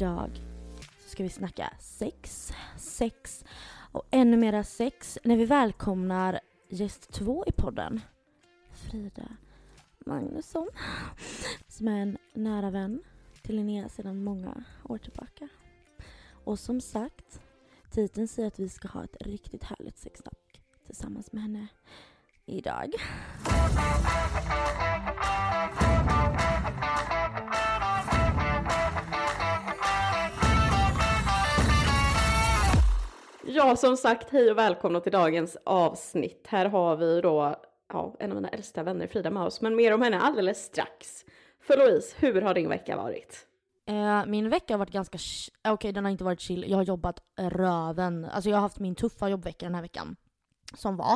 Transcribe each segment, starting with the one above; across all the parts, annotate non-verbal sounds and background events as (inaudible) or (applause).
Idag så ska vi snacka sex, sex och ännu mera sex när vi välkomnar gäst två i podden. Frida Magnusson som är en nära vän till Linnea sedan många år tillbaka. Och som sagt, titeln säger att vi ska ha ett riktigt härligt sexsnack tillsammans med henne idag. Ja, som sagt, hej och välkomna till dagens avsnitt. Här har vi då ja, en av mina äldsta vänner, Frida med oss, men mer om henne alldeles strax. För Louise, hur har din vecka varit? Eh, min vecka har varit ganska... Okej, eh, okay, Okej, den har inte varit chill. Jag har jobbat röven. Alltså jag har haft min tuffa jobbvecka den här veckan. Som var.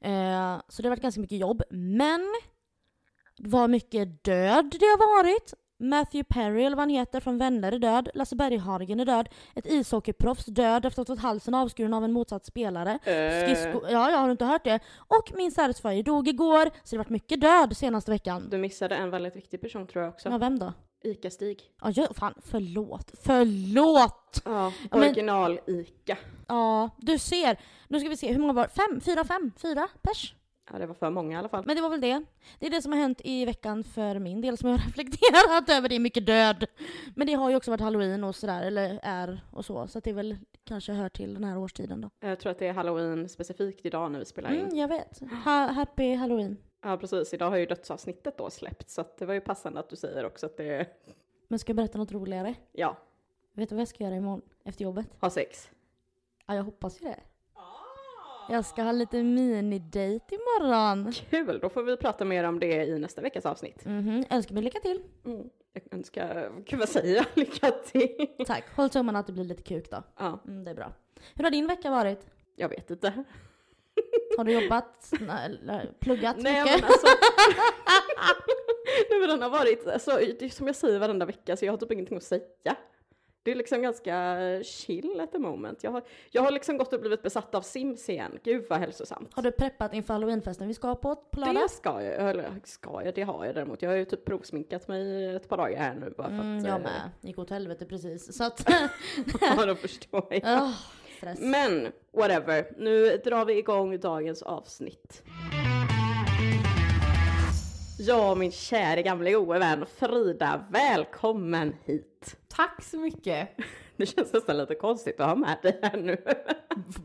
Eh, så det har varit ganska mycket jobb. Men vad mycket död det har varit. Matthew Perry, eller vad han heter, från Vänner är död. Lasse Berghagen är död. Ett ishockeyproffs död efter att ha fått halsen avskuren av en motsatt spelare. Skridsko... Ja, jag har inte hört det? Och min Satisfyer dog igår. Så det har varit mycket död senaste veckan. Du missade en väldigt viktig person tror jag också. Ja, vem då? Ica-Stig. Ja, jag, fan, förlåt. Förlåt! Ja, original-Ica. Ja, du ser. Nu ska vi se, hur många var? Fem? Fyra, fem? Fyra pers? Ja, det var för många i alla fall. Men det var väl det. Det är det som har hänt i veckan för min del som jag (laughs) har reflekterat över. Det är mycket död. Men det har ju också varit halloween och sådär, eller är och så. Så det väl kanske hör till den här årstiden då. Jag tror att det är halloween specifikt idag när vi spelar in. Mm, jag vet. Ha, happy halloween. Ja, precis. Idag har ju dödsavsnittet då släppts, så det var ju passande att du säger också att det är, Men ska jag berätta något roligare? ja, Vet du vad jag ska göra imorgon efter jobbet? ha sex. Ja, jag hoppas ju det. Jag ska ha lite mini-date imorgon. Kul, då får vi prata mer om det i nästa veckas avsnitt. Mhm, önskar mig lycka till. Mm. Jag önskar, gud vad säger jag, (laughs) lycka till. Tack. Håll tummarna att det blir lite kuk då. Ja, Mm, det är bra. Hur har din vecka varit? jag vet inte. Har du jobbat? Nej, pluggat Nej mycket? men alltså. (laughs) Nej men den har varit, alltså, det är som jag säger varenda vecka så jag har typ ingenting att säga. Det är liksom ganska chill at the moment. Jag har, jag har liksom gått och blivit besatt av Sims igen. Gud vad hälsosamt. Har du preppat inför halloweenfesten vi ska på på lördag? Det ska jag, eller ska jag, det har jag däremot. Jag har ju typ provsminkat mig ett par dagar här nu bara för Mm, att... jag eh, med. Gick åt helvete precis. Så att... (laughs) Ja, då förstår jag. Stress. Men whatever, nu drar vi igång dagens avsnitt. Ja, min kära gamla gode vän Frida, välkommen hit. Tack så mycket! (laughs) Det känns nästan lite konstigt att ha med dig här nu.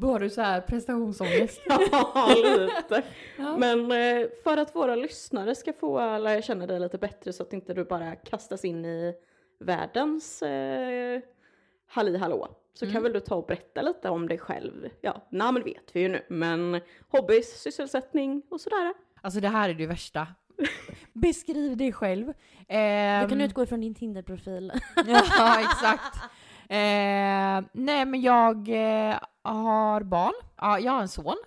(laughs) Har du så här prestationsångest? (laughs) Ja, lite. Ja. Men eh, för att våra lyssnare ska få lära känna dig lite bättre så att inte du bara kastas in i världens eh, halli hallå. Så kan Mm. väl du ta och berätta lite om dig själv. Ja, namn vet vi ju nu, men hobbys, sysselsättning och sådär. Alltså det här är det värsta. (laughs) Beskriv dig själv. Du Ehm, kan utgå ifrån din Tinder-profil. (laughs) ja, exakt. Ehm, nej men jag eh, har barn. Ja, jag har en son.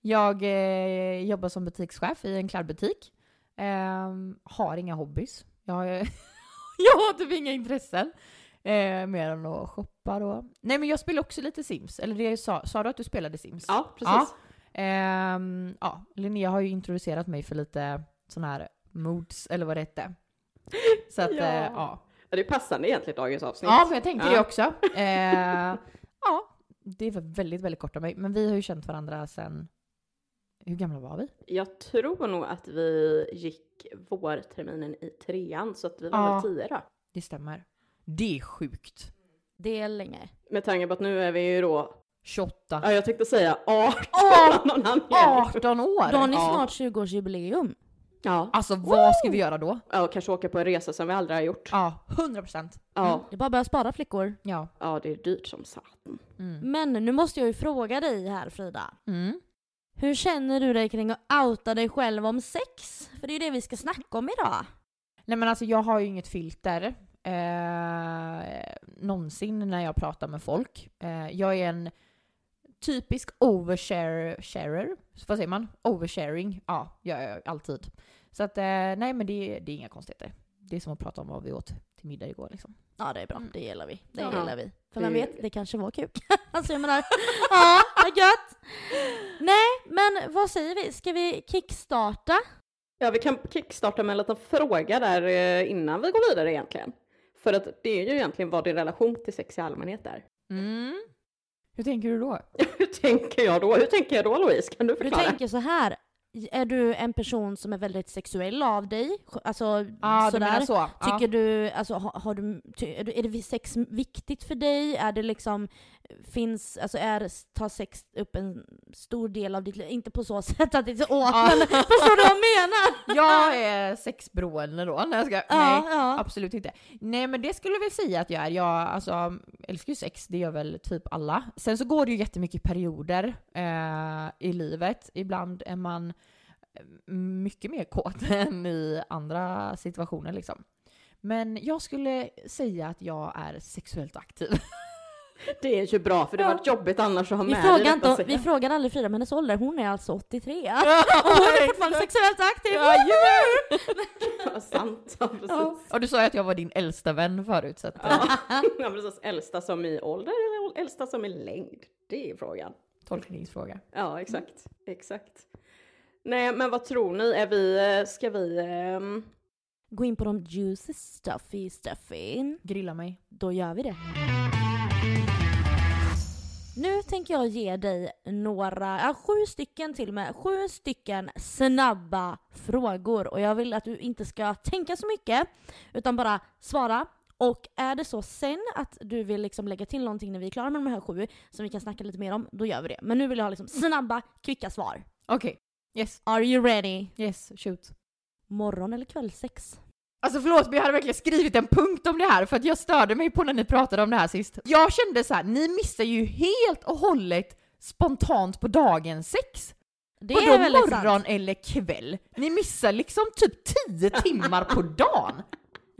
Jag eh, jobbar som butikschef i en klädbutik. Ehm, har inga hobbys. Jag, (laughs) jag har typ inga intressen. Eh, mer än att shoppa då. Nej men jag spelar också lite Sims. Eller det sa, sa du att du spelade Sims? Ja, precis. Ehm, ja, Linnea har ju introducerat mig för lite sån här moods, eller vad det hette. (laughs) Så att, Ja. Eh, ja. Det är passande egentligen dagens avsnitt. Ja, för jag tänkte Ja. det också. (laughs) Eh, ja, det var väldigt, väldigt kort av mig. Men vi har ju känt varandra sen... Hur gamla var vi? Jag tror nog att vi gick vårterminen i trean, så att vi var Ja. väl tio då. Det stämmer. Det är sjukt. Det är länge. Med tanke på att nu är vi ju då, 28. ja jag tänkte säga 18 Åh, av någon anledning. 18 år! Då har ni snart 20-årsjubileum. Ja. Alltså vad ska vi göra då? ja, och kanske åka på en resa som vi aldrig har gjort. Ja, 100 procent. Ja, Det är bara att börja spara flickor. Ja. ja det är dyrt som satan. Mm. Men nu måste jag ju fråga dig här Frida. Mm. Hur känner du dig kring att outa dig själv om sex? För det är ju det vi ska snacka om idag. Nej men alltså jag har ju inget filter eh, någonsin när jag pratar med folk. Eh, jag är en typisk oversharer, vad säger man? Oversharing, ja, jag är alltid. Så att eh, nej men det, det är inga konstigheter. Det är som att prata om vad vi åt till middag igår liksom. Ja det är bra, Mm. det gillar vi. Det Ja. gillar vi. För vem vet, det kanske var kuk. (laughs) alltså jag menar, (laughs) ja vad gött! Nej, men vad säger vi? Ska vi kickstarta? Ja, vi kan kickstarta med en liten fråga där eh, innan vi går vidare egentligen. För att det är ju egentligen vad din relation till sex i allmänhet är. Mm. Hur tänker du då? (laughs) Hur tänker jag då? Hur tänker jag då Louise? Kan du Du förklara? tänker så här. Är du en person som är väldigt sexuell av dig? Alltså du sådär. så? Tycker du, alltså har, har du, ty, är, det sex viktigt för dig? Är det liksom, finns, alltså är, tar sex upp en stor del av ditt liv? Inte på så (laughs) sätt att det är så åt, Ja. men förstår du vad jag menar? Jag är sexberoende då. Nej, jag ska, nej absolut inte. Nej men det skulle jag väl säga att jag är. Jag alltså, älskar ju sex, det gör väl typ alla. Sen så går det ju jättemycket perioder eh, i livet. Ibland är man mycket mer kåt (laughs) än i andra situationer liksom. Men jag skulle säga att jag är sexuellt aktiv. (laughs) Det är ju bra för det var jobbigt annars att ha Vi med frågar, inte, vi frågar aldrig Frida om hennes ålder, hon är alltså 83. Ja, (laughs) Och hon är fortfarande sexuellt aktiv! Ja, sant. Ja, precis. Ja. Och du sa ju att jag var din äldsta vän förut så att, eh, Ja. ja, precis. Äldsta som i ålder eller äldsta som i längd? Det är frågan. tolkningsfråga. Ja, exakt. Exakt. Nej, men vad tror ni? Är vi, eh, ska vi... ehm, Gå in på de juicy stuffy stuffy. Grilla mig. Då gör vi det. Nu tänker jag ge dig några, ja, sju stycken till med, sju stycken snabba frågor och jag vill att du inte ska tänka så mycket utan bara svara. Och är det så sen att du vill liksom lägga till någonting när vi är klara med de här sju som vi kan snacka lite mer om, då gör vi det. Men nu vill jag ha liksom snabba, kvicka svar. Okej. Yes. Are you ready? Yes, shoot. Morgon eller kvällsex? Alltså förlåt men jag hade verkligen skrivit en punkt om det här för att jag störde mig på när ni pratade om det här sist. Jag kände så här, ni missar ju helt och hållet spontant på dagens sex. Det Vadå är väldigt morgon sant. eller kväll? Ni missar liksom typ 10 timmar på dagen.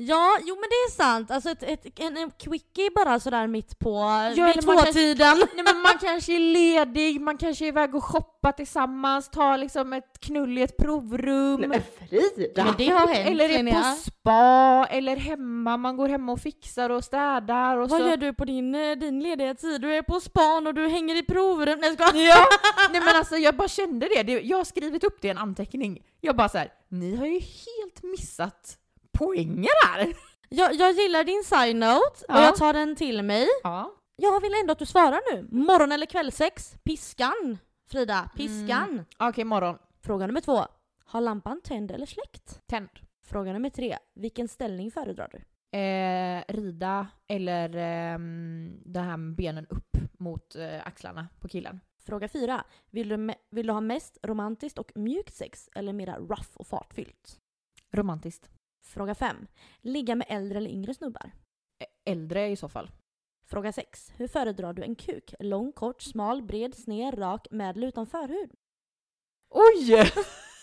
Ja, jo men det är sant. Alltså ett, ett, en, en quickie bara sådär mitt på Ja, vid tvåtiden. (laughs) Nej men man kanske är ledig, man kanske är iväg och shoppa tillsammans, tar liksom ett knull i ett provrum. Nej, men Frida! Men det har hänt Eller är på spa, eller hemma, man går hem och fixar och städar och Vad så... gör du på din, eh, din lediga tid? Du är på span och du hänger i provrum. Nej jag skojar. Ja, (laughs) nej men alltså jag bara kände det. det. Jag har skrivit upp det i en anteckning. Jag bara så här, ni har ju helt missat poänger här. Jag, jag gillar din side note och Ja. jag tar den till mig. Ja. Jag vill ändå att du svarar nu. Morgon eller kvällsex? Piskan. Frida, piskan. Okej, morgon. Fråga nummer två. Har lampan tänd eller släckt? Tänd. Fråga nummer tre. Vilken ställning föredrar du? Eh, rida eller ehm, det här med benen upp mot eh, axlarna på killen. Fråga fyra. Vill du, vill du ha mest romantiskt och mjukt sex eller mera rough och fartfyllt? Romantiskt. Fråga fem. Ligga med äldre eller yngre snubbar? Eh, Äldre i så fall. Fråga 6. Hur föredrar du en kuk? Lång, kort, smal, bred, sned, rak, med eller utan förhud? Oj!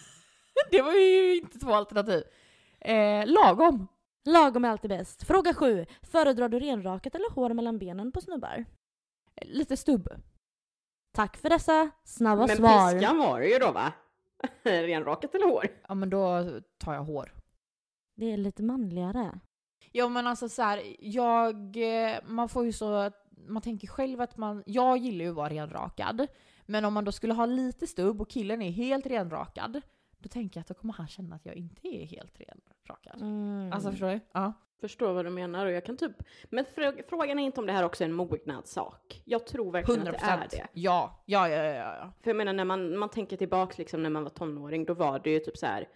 (laughs) det var ju inte två alternativ. Eh, lagom. Lagom är alltid bäst. Fråga 7. Föredrar du renrakat eller hår mellan benen på snubbar? Lite stubb. Tack för dessa snabba Men svar. piskan var det ju då va? (laughs) Renrakat eller hår? Ja men då tar jag hår. Det är lite manligare. Ja men alltså så här, jag, eh, man får ju så, man tänker själv att man, jag gillar ju att vara renrakad. Men om man då skulle ha lite stubb och killen är helt renrakad, då tänker jag att då kommer han känna att jag inte är helt renrakad. Mm. Alltså förstår du? Ja. Förstår vad du menar och jag kan typ... Men frå- frågan är inte om det här också är en mognadssak. Jag tror verkligen 100 att det är det. Ja, ja, ja, ja, ja. För jag menar när man, man tänker tillbaks liksom när man var tonåring, då var det ju typ så här.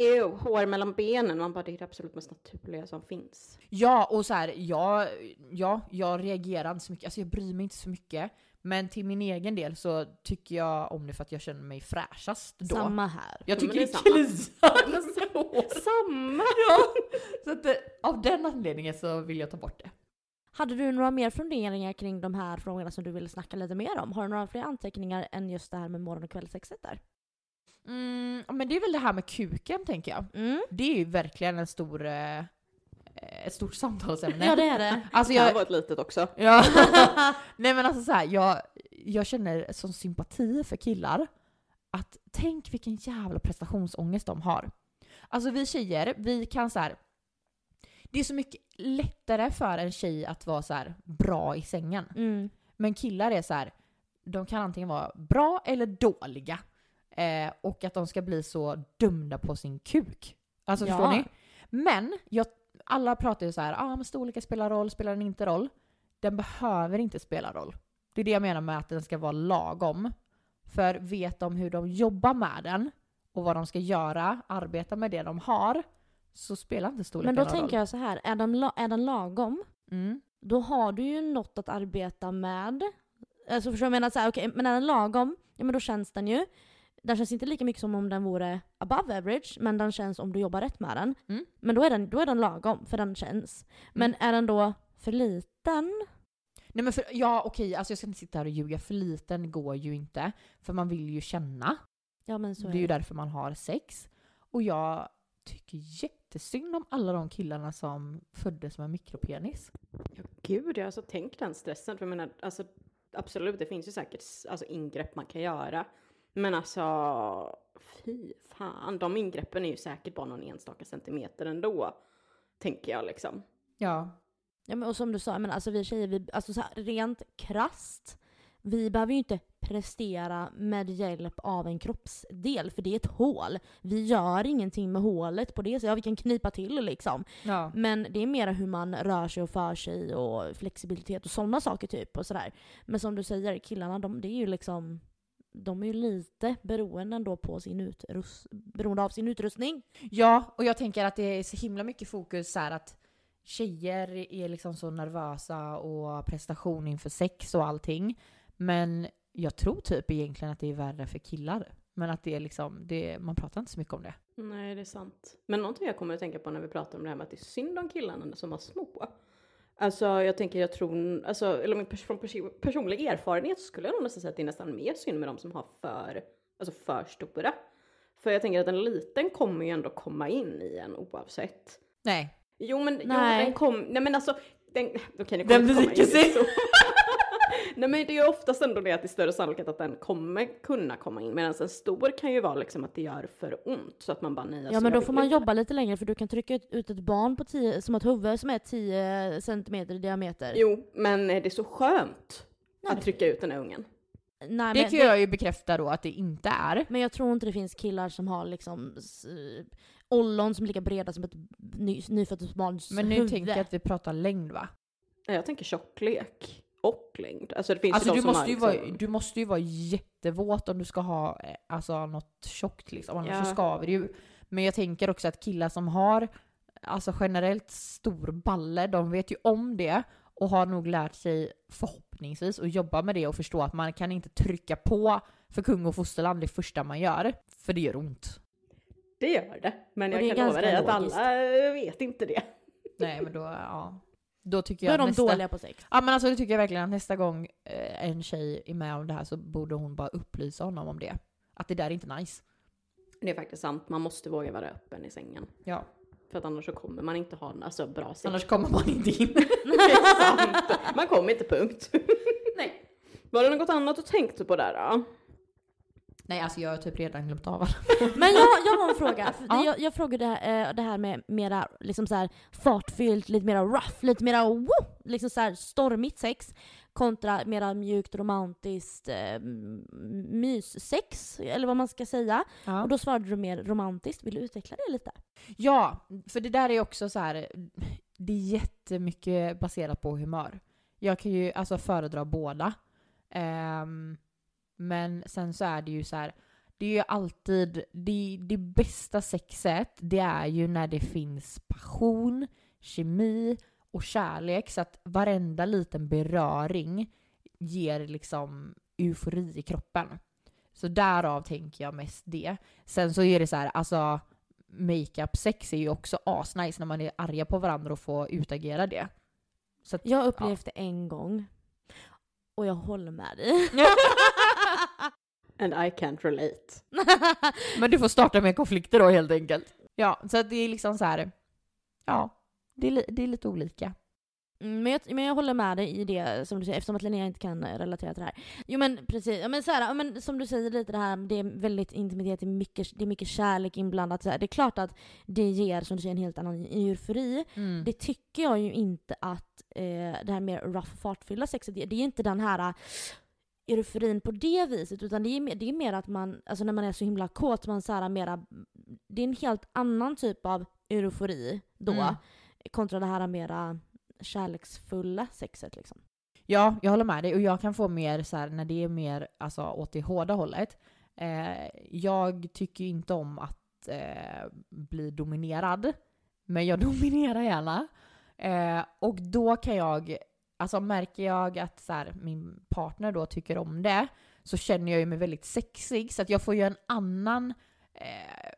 Ew, hår mellan benen. Man bara, det är det absolut mest naturliga som finns. Ja, och så här, ja, ja, jag reagerar inte så mycket, alltså jag bryr mig inte så mycket. Men till min egen del så tycker jag om det för att jag känner mig fräschast då. Samma här. Jag Ja, tycker men det är så. Samma! (laughs) (laughs) Ja, så att, eh, av den anledningen så vill jag ta bort det. Hade du några mer funderingar kring de här frågorna som du ville snacka lite mer om? Har du några fler anteckningar än just det här med morgon och kvällsexet där? Mm, men det är väl det här med kuken tänker jag. Mm. Det är ju verkligen en stor, eh, ett stort samtalsämne. Ja det är det. Alltså Det kan jag, vara ett litet också. ja. (laughs) Nej men alltså så här, jag, jag känner sån sympati för killar. Att tänk vilken jävla prestationsångest de har. Alltså vi tjejer, vi kan så här. Det är så mycket lättare för en tjej att vara så här bra i sängen. Mm. Men killar är så här, de kan antingen vara bra eller dåliga. Eh, och att de ska bli så dömda på sin kuk. Alltså Ja. förstår ni? Men jag, alla pratar ju så här, ah, men storleken spelar roll, spelar den inte roll? Den behöver inte spela roll. Det är det jag menar med att den ska vara lagom. För vet de hur de jobbar med den och vad de ska göra, arbeta med det de har, så spelar inte storleken Men då någon roll. tänker jag så här, är den, la- är den lagom, Mm. då har du ju något att arbeta med. Alltså förstår du jag menar? Så här, okej, men är den lagom, ja men då känns den ju. Den känns inte lika mycket som om den vore above average, men den känns om du jobbar rätt med den. Mm. Men då är, den, då är den lagom, för den känns. Men är den då för liten? Nej men för, ja okej, alltså jag ska inte sitta här och ljuga, för liten går ju inte. För man vill ju känna. Ja men så det är är ju det. därför man har sex. Och jag tycker jättesynd om alla de killarna som föddes med mikropenis. Ja, gud, jag har alltså tänkt den stressen. För jag menar, alltså, absolut, det finns ju säkert alltså, ingrepp man kan göra. Men alltså, fy fan, de ingreppen är ju säkert bara någon enstaka centimeter ändå. Tänker jag liksom. Ja. Ja, men och som du sa, men alltså vi tjejer, vi, alltså så här, rent krast vi behöver ju inte prestera med hjälp av en kroppsdel, för det är ett hål. Vi gör ingenting med hålet på det, så ja, vi kan knipa till liksom. ja. Men det är mer hur man rör sig och för sig och flexibilitet och sådana saker typ. och sådär. Men som du säger, killarna de, det är ju liksom de är ju lite beroende ändå på sin utrust, beroende av sin utrustning. Ja, och jag tänker att det är så himla mycket fokus så här att tjejer är liksom så nervösa och prestation inför sex och allting. Men jag tror typ egentligen att det är värre för killar. Men att det är liksom, det, man pratar inte så mycket om det. Nej, det är sant. Men någonting jag kommer att tänka på när vi pratar om det här med att det är synd om killarna som var små. Alltså jag tänker, jag tror, alltså, eller min pers- från pers- personlig erfarenhet så skulle jag nog nästan säga att det är nästan mer synd med de som har för, alltså för stora. För jag tänker att en liten kommer ju ändå komma in i en oavsett. Nej. Jo men, jo, Nej. den kom, nej men alltså, den, okej den Den kommer inte komma viker in sig. Nej men det är ju oftast ändå det att det är större sannolikhet att den kommer kunna komma in. Medan en stor kan ju vara liksom att det gör för ont så att man bara nej Ja men då får man jobba lite längre för du kan trycka ut, ett barn på 10, som ett huvud som är 10 centimeter i diameter. Jo, men är det så skönt Nej, att trycka ut den här ungen? Nej, Det men, kan jag ju bekräfta då att det inte är. men jag tror inte det finns killar som har liksom s- ollon som är lika breda som ett ny, nyfött barns Men nu huvud. tänker jag att vi pratar längd va? Nej, Jag tänker tjocklek och längd. Alltså det finns Alltså ju de du måste, ju liksom, vara, du måste ju vara jättevåt om du ska ha eh, alltså, något tjockt liksom, annars Ja. så skaver det ju. Men jag tänker också att killar som har alltså generellt stor balle, de vet ju om det och har nog lärt sig förhoppningsvis att jobba med det och förstå att man kan inte trycka på för kung och fosterland det första man gör, för det gör ont. Det gör det. Men Och jag det kan lova dig att alla vet inte det. Nej men då, ja. Då tycker Då jag är de nästa, dåliga på sex. Ja men alltså det tycker jag verkligen att nästa gång eh, en tjej är med om det här så borde hon bara upplysa honom om det. Att det där är inte nice. Det är faktiskt sant. Man måste våga vara öppen i sängen. Ja. För att annars så kommer man inte ha en alltså, bra sex. Annars kommer man inte in. (laughs) (laughs) Det är sant. Man kommer inte punkt. Nej. Var det något annat du tänkte på där då? Nej alltså jag har typ redan glömt av alla. Men jag, jag har en fråga. (laughs) Ja. jag, jag frågade det här, eh, det här med mera liksom så här, fartfyllt, lite mera rough, lite mera woo, liksom så här, stormigt sex kontra mera mjukt, romantiskt eh, myssex, eller vad man ska säga. Ja. Och då svarade du mer romantiskt. Vill du utveckla det lite? ja, för det där är också så här. Det är jättemycket baserat på humör. Jag kan ju alltså föredra båda. Ehm, men sen så är det ju så här. Det är ju alltid, det, det bästa sexet, det är ju när det finns passion, kemi och kärlek. Så att varenda liten beröring ger liksom eufori i kroppen. Så därav tänker jag mest det. Sen så är det så här, alltså makeup sex är ju också asnice när man är arga på varandra och får utagera det. Att, Jag har upplevt det en gång. Och jag håller med dig. (laughs) (laughs) And I can't relate. (laughs) men du får starta med konflikter då helt enkelt. Ja, så det är liksom så här. Ja, det är, det är lite olika. Mm, Men jag, men jag håller med dig i det som du säger, eftersom att Linnea inte kan eh, relatera till det här. Jo men precis, ja, men så här, ja, men som du säger lite det här, det är väldigt intimitet, det är mycket, det är mycket kärlek inblandat. Så här. Det är klart att det ger, som du säger, en helt annan eufori. Mm. Det tycker jag ju inte att eh, det här mer rough, fartfyllda sexet ger. Det är inte den här euforin på det viset, utan det är, mer- det är mer att man, alltså när man är så himla kåt, man så här mera, det är en helt annan typ av eufori då. Mm. kontra det här mera kärleksfulla sexet liksom. Ja, jag håller med dig. Och jag kan få mer så här, när det är mer alltså, åt det hårda hållet. Eh, jag tycker inte om att eh, bli dominerad. Men jag (laughs) dominerar gärna. Eh, och då kan jag, alltså märker jag att så här, min partner då tycker om det, så känner jag ju mig väldigt sexig. Så att jag får ju en annan, eh,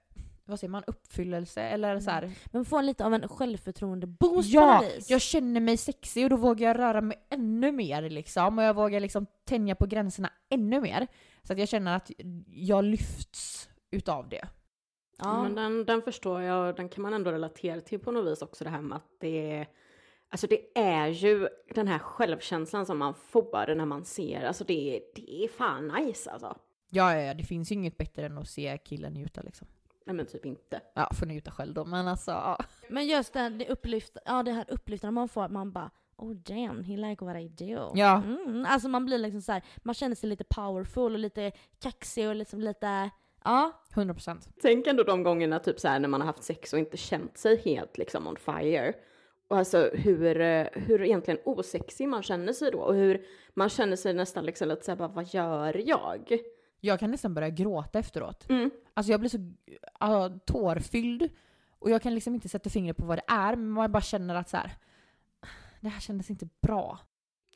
vad säger man, uppfyllelse eller så här, Men få lite av en självförtroende-boost Ja, jag känner mig sexig och då vågar jag röra mig ännu mer liksom. Och jag vågar liksom tänja på gränserna ännu mer. Så att jag känner att jag lyfts utav det. ja. Men den, den förstår jag och den kan man ändå relatera till på något vis också det här med att det är Alltså det är ju den här självkänslan som man får när man ser, alltså det, är- det är fan nice alltså. Ja, ja, ja, det finns ju inget bättre än att se killen njuta liksom. Nej men typ inte. Ja, får njuta själv då, men alltså ja. Men just det, här- det, upplyft, ja, det här upplyftande man får, att man bara Oh damn, he like what I do. Ja. Mm, alltså man blir liksom så här, man känner sig lite powerful och lite kaxig och liksom lite, ja. 100 procent. Tänk ändå de gångerna typ så här när man har haft sex och inte känt sig helt liksom on fire. Och alltså hur, eh, hur egentligen osexig man känner sig då och hur man känner sig nästan liksom lite såhär bara vad gör jag? Jag kan nästan börja gråta efteråt. Mm. Alltså jag blir så uh, tårfylld. Och jag kan liksom inte sätta fingret på vad det är, men man bara känner att så här. Det här kändes inte bra.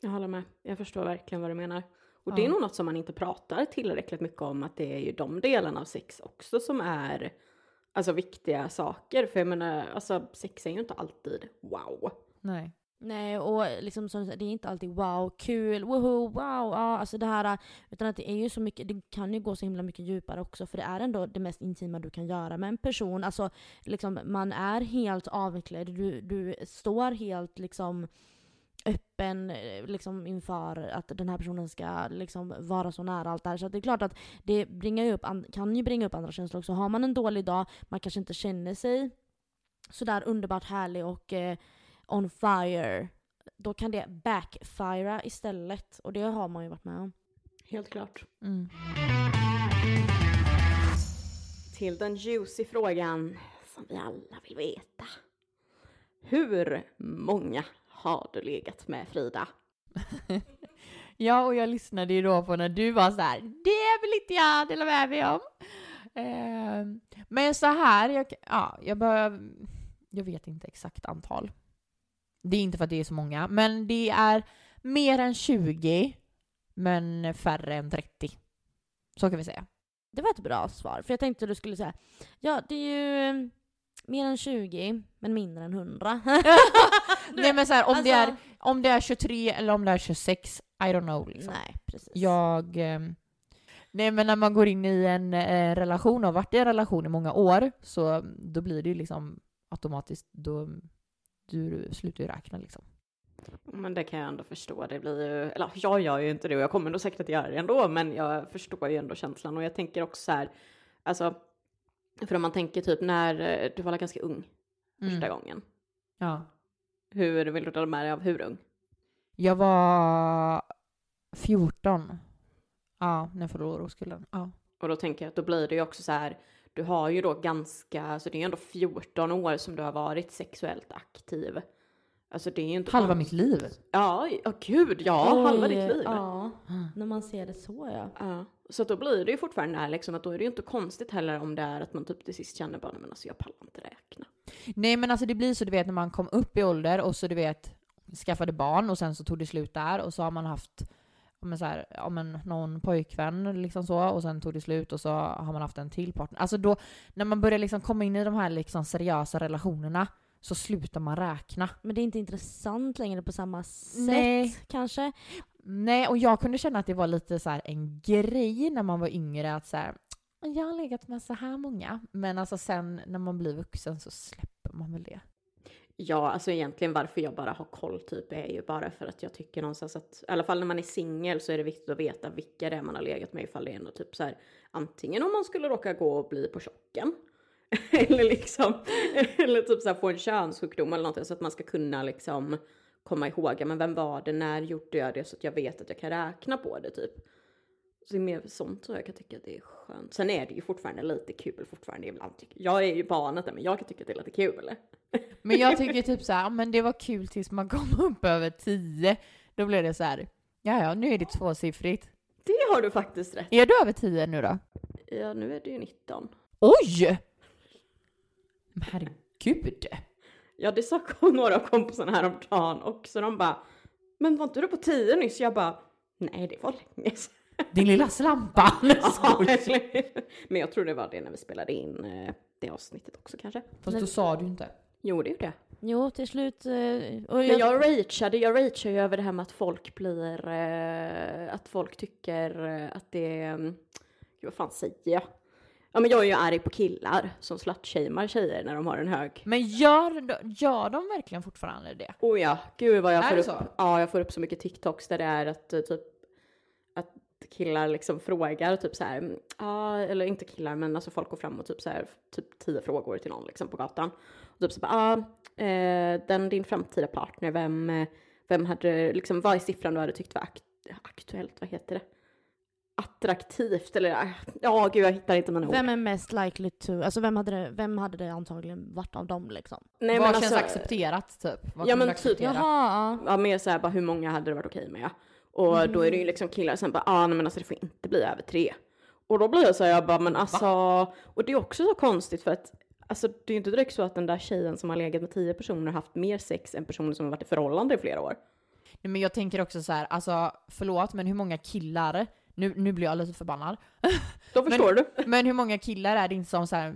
Jag håller med. Jag förstår verkligen vad du menar. Och det är Ja. nog något som man inte pratar tillräckligt mycket om, att det är ju de delarna av sex också som är alltså viktiga saker. För jag menar, alltså sex är ju inte alltid wow. Nej. Nej, och liksom som det är inte alltid wow, kul, woho, wow, ja, alltså det här, utan att det är ju så mycket, det kan ju gå så himla mycket djupare också, för det är ändå det mest intima du kan göra med en person. Alltså, liksom, man är helt avvecklad, du, du står helt liksom öppen eh, liksom, inför att den här personen ska liksom, vara så nära allt det här. Så att det är klart att det bringar ju upp, an- kan ju bringa upp andra känslor också. Har man en dålig dag, man kanske inte känner sig sådär underbart härlig och eh, on fire, då kan det backfira istället. Och det har man ju varit med om. Helt klart. Mm. Till den juicy frågan som vi alla vill veta. Hur många har du legat med Frida? (laughs) Ja, och jag lyssnade ju då på när du var så här, det vill inte jag dela med mig om. Ehm, men så här, jag, ja, jag bör, jag vet inte exakt antal. Det är inte för att det är så många, men det är mer än 20, men färre än 30. Så kan vi säga. Det var ett bra svar, för jag tänkte att du skulle säga ja, det är ju eh, mer än 20, men mindre än 100. (laughs) Nej men så här, om, det är, Alltså- om det är 23 eller om det är 26, I don't know liksom. Nej, precis. Jag... ehm, nej men när man går in i en eh, relation och har varit i en relation i många år så då blir det ju liksom automatiskt, då du slutar ju räkna liksom. Men det kan jag ändå förstå. Det blir ju, eller jag gör ju inte det och jag kommer nog säkert att göra det ändå, men jag förstår ju ändå känslan och jag tänker också så här, alltså, för om man tänker typ när eh, du var ganska ung första Mm. gången. Ja. Hur vill du dela med dig av hur ung? Jag var 14. Ja, när jag förlorade oskulden. Ja. Och då tänker jag att då blir det ju också så här, du har ju då ganska, alltså det är ju ändå 14 år som du har varit sexuellt aktiv. Alltså det är ju inte Halva konst- mitt liv. Ja, ja gud, ja, Oj, halva ditt liv. Ja, när man ser det så ja. Ja, så då blir det ju fortfarande det här liksom att då är det ju inte konstigt heller om det är att man typ till sist känner bara, men alltså jag pallar inte räkna. Nej men alltså det blir så du vet när man kom upp i ålder och så du vet skaffade barn och sen så tog det slut där och så har man haft om en så här, om en, någon pojkvän liksom så och sen tog det slut och så har man haft en till partner. Alltså då när man börjar liksom komma in i de här liksom seriösa relationerna så slutar man räkna. Men det är inte intressant längre på samma sätt Nej. kanske. Nej och jag kunde känna att det var lite så en grej när man var yngre att så här, jag har legat med så här många. Men alltså sen när man blir vuxen så släpper man väl det. Ja, alltså egentligen varför jag bara har koll typ är ju bara för att jag tycker någonstans att, i alla fall när man är singel så är det viktigt att veta vilka det är man har legat med ifall det är något typ så här, antingen om man skulle råka gå och bli på tjocken. (laughs) eller liksom, eller typ så här få en könssjukdom eller någonting så att man ska kunna liksom komma ihåg, ja, men vem var det, när gjorde jag det så att jag vet att jag kan räkna på det typ. Så det är mer sånt så jag kan tycka att det är skönt. Sen är det ju fortfarande lite kul fortfarande ibland. Jag är ju barnet där, men jag kan tycka att det är lite kul. Men jag tycker typ så här, men det var kul tills man kom (laughs) upp över 10. Då blev det så här, ja ja, nu är det tvåsiffrigt. Det har du faktiskt rätt. Är du över 10 nu då? Ja, nu är det ju 19. Oj! Men herregud. Ja, det sa några av kompisarna häromdagen också. De bara, men var inte du på 10 nyss? Jag bara, nej det var länge sedan. Din lilla slampa. (laughs) Ja, men jag tror det var det när vi spelade in eh, det avsnittet också kanske. Fast då sa du inte. Jo, det gjorde jag. Jo, till slut. eh, Och Men jag, jag rageade, jag rageade ju över det här med att folk blir, eh, att folk tycker att det är, mm, gud vad fan säger jag? Ja men jag är ju arg på killar som slutshamear tjejer när de har en hög. Men gör, gör de verkligen fortfarande det? Oh ja, gud vad jag Är får upp, så? ja jag får upp så mycket TikToks där det är att typ, killar liksom frågar typ så här, ja eller inte killar men alltså folk går fram och typ så här, typ tio frågor till någon liksom på gatan. Och typ så bara, ja, eh, den din framtida partner, vem, vem hade, liksom vad är siffran du hade tyckt var akt, aktuellt, vad heter det? Attraktivt eller, ja gud jag hittar inte mina ord. vem är mest likely to, alltså vem hade, det, vem hade det antagligen varit av dem liksom? Nej, Vad men känns alltså- accepterat typ? Vad Ja, men typ-? Jaha, ja. Ja, mer såhär bara hur många hade det varit okej med? Och då är det ju liksom killar som bara, ah, nej men alltså det får inte bli över tre. Och då blir jag så här, jag bara, men alltså, och det är också så konstigt för att Alltså det är ju inte direkt så att den där tjejen som har legat med tio personer har haft mer sex än personer som har varit i förhållande i flera år. Nej, men jag tänker också så här, alltså förlåt men hur många killar, nu, nu blir jag lite förbannad, (laughs) Då förstår du. (laughs) men hur många killar är det inte som så här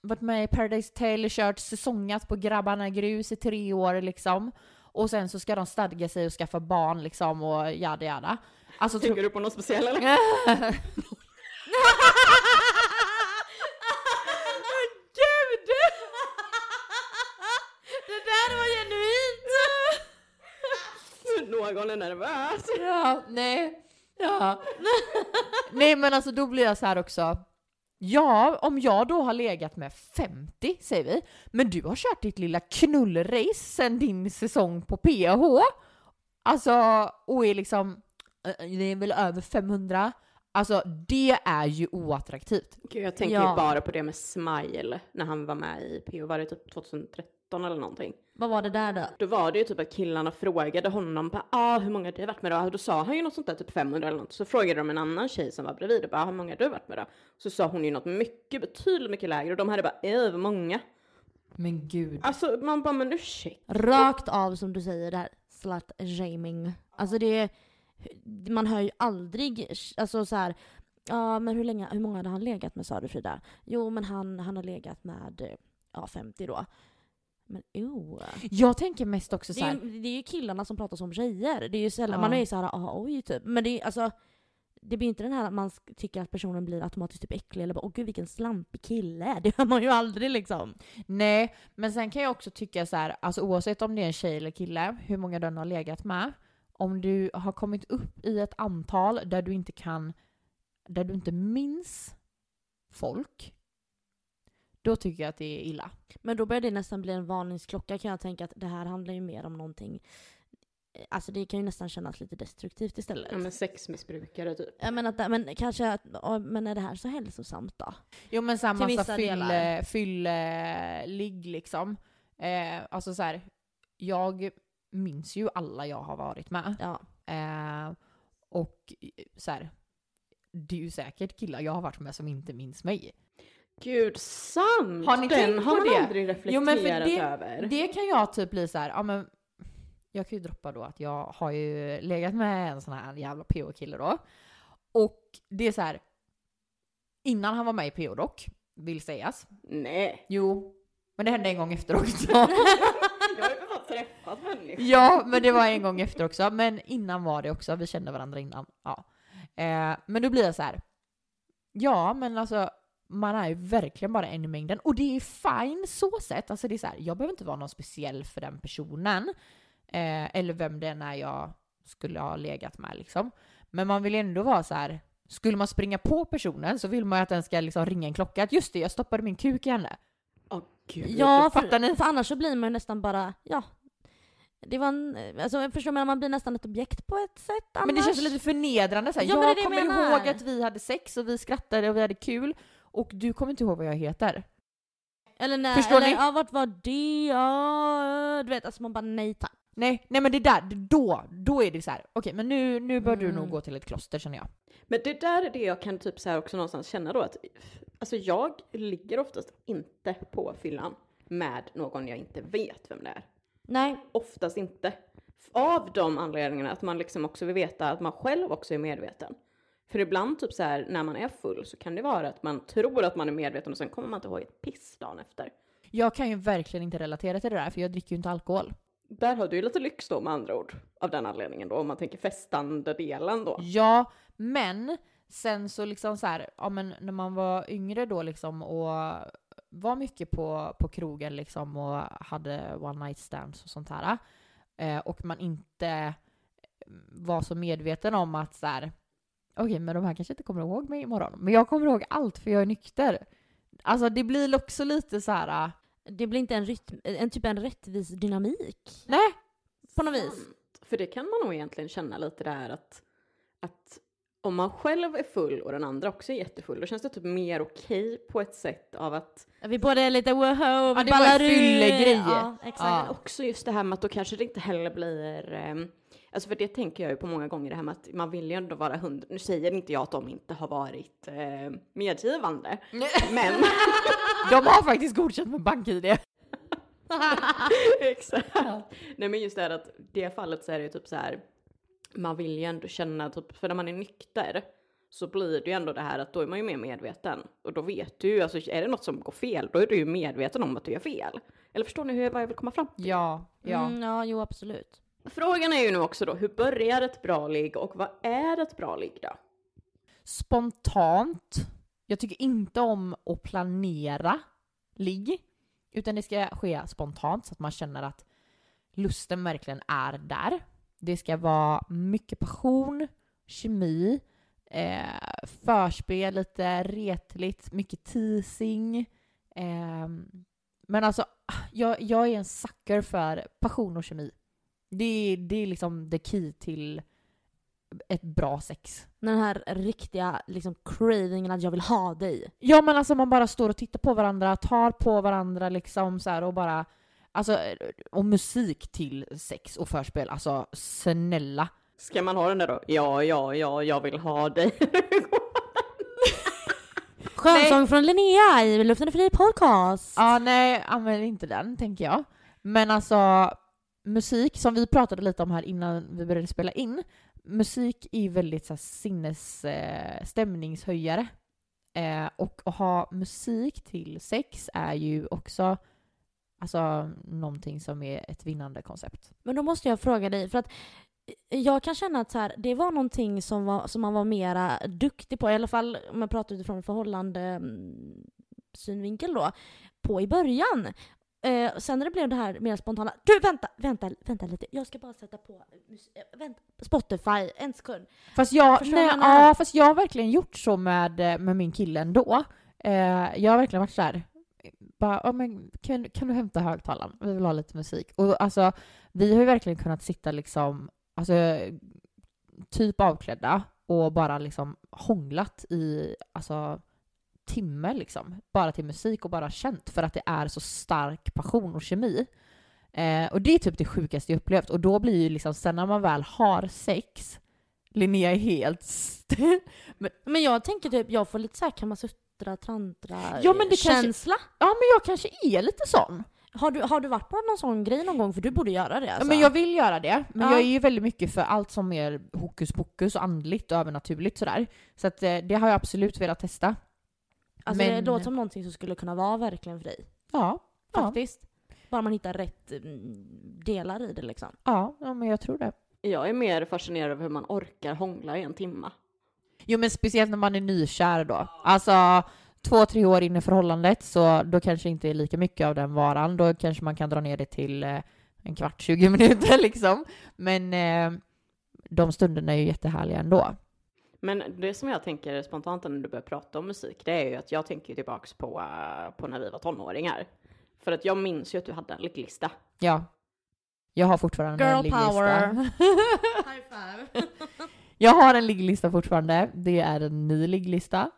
varit med i Paradise Hotel, kört säsongat på Grabbarna Grus i tre år liksom. Och sen så ska de stadga sig och skaffa barn liksom och jada jada. Alltså tro- Tänker du på något speciellt eller? (laughs) Gud! Det där var genuint! Någon är nervös. Ja, nej. Ja. nej men alltså då blir jag så här också. Ja, om jag då har legat med 50, säger vi, men du har kört ditt lilla knullrace sen din säsong på PH. Alltså, och är liksom, det är väl över 500. Alltså det är ju oattraktivt. Gud, jag tänker Ja. ju bara på det med Smile när han var med i PO, var det typ 2013 eller någonting? Vad var det där då? Då var det ju typ att killarna frågade honom bara, ah, hur många har du varit med då? Då sa han ju något sånt där, typ 500 eller något. Så frågade de en annan tjej som var bredvid och bara, hur många har du varit med då? Så sa hon ju något mycket, betydligt mycket lägre och de hade bara, över många. Men gud. Alltså man bara, men ursäkta. Rakt av som du säger, det här slut-shaming. Alltså det man hör ju aldrig, alltså så här, ja men hur länge, hur många hade han legat med sa du Frida? Jo men han, han har legat med, eh, ja 50 då. Men oh. Jag tänker mest också så Det är, ju- det är ju killarna som pratar som tjejer. Det är ju sällan, Ja. man är ju såhär, ah, oj typ. Men det är alltså, det blir inte den här att man tycker att personen blir automatiskt typ äcklig eller bara åh gud vilken slampig kille. (laughs) Det hör man ju aldrig liksom. Nej, men sen kan jag också tycka så här, alltså oavsett om det är en tjej eller kille, hur många den har legat med, om du har kommit upp i ett antal där du inte kan, där du inte minns folk, då tycker jag att det är illa. Men då börjar det nästan bli en varningsklocka kan jag tänka att det här handlar ju mer om någonting eh, Alltså det kan ju nästan kännas lite destruktivt istället. Ja men sexmissbrukare typ. Jag menar att, men kanske att, ja, men är det här så hälsosamt då? Jo men såhär Till massa fyll-ligg liksom. Eh, alltså så här, jag minns ju alla jag har varit med. Ja. Eh, och så här, det är ju säkert killar jag har varit med som inte minns mig. Gud, sant! Har ni Den tänkt har på man det? aldrig reflekterat Jo, men för det- över. Det kan jag typ bli så här, ja men jag kan ju droppa då att jag har ju legat med en sån här jävla PO-kille då. Och det är så här, innan han var med i PO dock, vill sägas. Nej. Jo, men det hände en gång efter också. (laughs) Jag har ju för fan träffat människor. ja, men det var en gång efter också. Men innan var det också, vi kände varandra innan. Ja. Eh, men då blir jag så här, ja men alltså man är ju verkligen bara en i mängden. Och det är fine så sett. Alltså det är så här, jag behöver inte vara någon speciell för den personen. Eh, eller vem det än är jag skulle ha legat med liksom. Men man vill ändå vara så här. Skulle man springa på personen så vill man ju att den ska liksom ringa en klocka. Att just det, jag stoppade min kuk i henne. Åh gud. Ja, fattar ni? för annars så blir man ju nästan bara, ja. det var en, alltså jag förstår men man blir nästan ett objekt på ett sätt annars. Men det känns lite förnedrande såhär. Ja, men det är jag jag kommer menar. ihåg att vi hade sex och vi skrattade och vi hade kul och du kommer inte ihåg vad jag heter. Eller nej, Förstår eller, ni? ja vart var det? Ja, du vet alltså man bara nej tack. Nej, nej men det där, då, då är det så här. okej men nu, nu bör du Mm. nog gå till ett kloster känner jag. Men det där är det jag kan typ så här också någonstans känna då att alltså jag ligger oftast inte på fyllan med någon jag inte vet vem det är. Nej, Oftast inte. Av de anledningarna att man liksom också vill veta att man själv också är medveten. För ibland typ så här när man är full så kan det vara att man tror att man är medveten och sen kommer man inte ihåg ett piss dagen efter. Jag kan ju verkligen inte relatera till det där för jag dricker ju inte alkohol. Där har du ju lite lyx då med andra ord. Av den anledningen då om man tänker festande delen då. Ja, men sen så liksom så här, ja men när man var yngre då liksom och var mycket på, på krogen liksom och hade one night stands och sånt här. Eh, och man inte var så medveten om att så här, okej men de här kanske inte kommer ihåg mig imorgon. Men jag kommer ihåg allt för jag är nykter. Alltså det blir också lite så här, äh, det blir inte en rytm, en typ en rättvis dynamik. nej, På något vis. För det kan man nog egentligen känna lite där att, att om man själv är full och den andra också är jättefull, då känns det typ mer okej på ett sätt av att Vi båda är lite woho, vi Ja, det var ballar ur. Ja, exakt. Ja. Men också just det här med att då kanske det inte heller blir, ehm, alltså för det tänker jag ju på många gånger det här med att man vill ju ändå vara hund, nu säger inte jag att de inte har varit eh, medgivande, (laughs) men (laughs) de har faktiskt godkänt med bank-id. (laughs) Exakt. Nej men just det här att det fallet så är det ju typ så här. Man vill ju ändå känna typ, för när man är nykter så blir det ju ändå det här att då är man ju mer medveten. Och då vet du ju, alltså är det något som går fel, då är du ju medveten om att du gör fel. Eller förstår ni hur, vad jag vill komma fram? Ja, ja. Mm, ja, jo absolut. Frågan är ju nu också då, hur börjar ett bra ligg och vad är ett bra ligg då? Spontant. Jag tycker inte om att planera ligg. Utan det ska ske spontant så att man känner att lusten verkligen är där. Det ska vara mycket passion, kemi, eh, förspel, lite retligt, mycket teasing. Eh, men alltså, jag, jag är en sucker för passion och kemi. Det, är- det är liksom the key till ett bra sex. Den här riktiga liksom cravingen att jag vill ha dig. Ja men alltså man bara står och tittar på varandra, tar på varandra liksom så här och bara Alltså, och musik till sex och förspel, alltså snälla. Ska man ha den där då? Ja, ja, ja, jag vill ha dig. (laughs) Skönsång från Linnea i Luften är fri podcast. Ja, nej, använd inte den tänker jag. Men alltså, musik som vi pratade lite om här innan vi började spela in. Musik är ju väldigt så här, sinnes eh, stämningshöjare. Eh, och att ha musik till sex är ju också alltså, någonting som är ett vinnande koncept. Men då måste jag fråga dig, för att eh, jag kan känna att så här, det var någonting som, var, som man var mera duktig på, i alla fall om jag pratar utifrån förhållande mm, synvinkel då, på i början. Eh, sen när det blev det här mer spontana, du vänta, vänta, vänta lite, jag ska bara sätta på mus- eh, vänta, Spotify, en sekund. Fast jag, nej, ja, fast jag har verkligen gjort så med, eh, med min kille ändå. Eh, jag har verkligen varit så här. Bara, ja, men kan, kan du hämta högtalaren? Vi vill ha lite musik. Och alltså, vi har ju verkligen kunnat sitta liksom, alltså, typ avklädda och bara liksom hånglat i, alltså, timme liksom. Bara till musik och bara känt för att det är så stark passion och kemi. Eh, och det är typ det sjukaste jag upplevt. Och då blir ju liksom, sen när man väl har sex, Linnea är helt st- (laughs) Men jag tänker typ, jag får lite såhär kamasutra, tantra Ja, men det kanske- känsla. Ja men jag kanske är lite sån. Har du, har du varit på någon sån grej någon gång? För du borde göra det alltså. men jag vill göra det. Men Ja. jag är ju väldigt mycket för allt som är hokus pokus och andligt och övernaturligt sådär. Så att eh, det har jag absolut velat testa. Alltså det men- låter som någonting som skulle kunna vara verkligen för dig. Ja. Ja, Faktiskt. Bara man hittar rätt mm, delar i det liksom. ja, ja men jag tror det. Jag är mer fascinerad över hur man orkar hångla i en timma. Jo men speciellt när man är nykär då. Alltså två, tre år in i förhållandet så då kanske inte är lika mycket av den varan. Då kanske man kan dra ner det till eh, en kvart, 20 minuter (laughs) liksom. Men eh, de stunderna är ju jättehärliga ändå. Men det som jag tänker spontant när du börjar prata om musik, det är ju att jag tänker ju tillbaks på, eh, på när vi var tonåringar. För att jag minns ju att du hade en ligglista. Ja. Jag har fortfarande en Girl ligglista. power. (laughs) High five. Jag har en ligglista fortfarande. Det är en ny ligglista.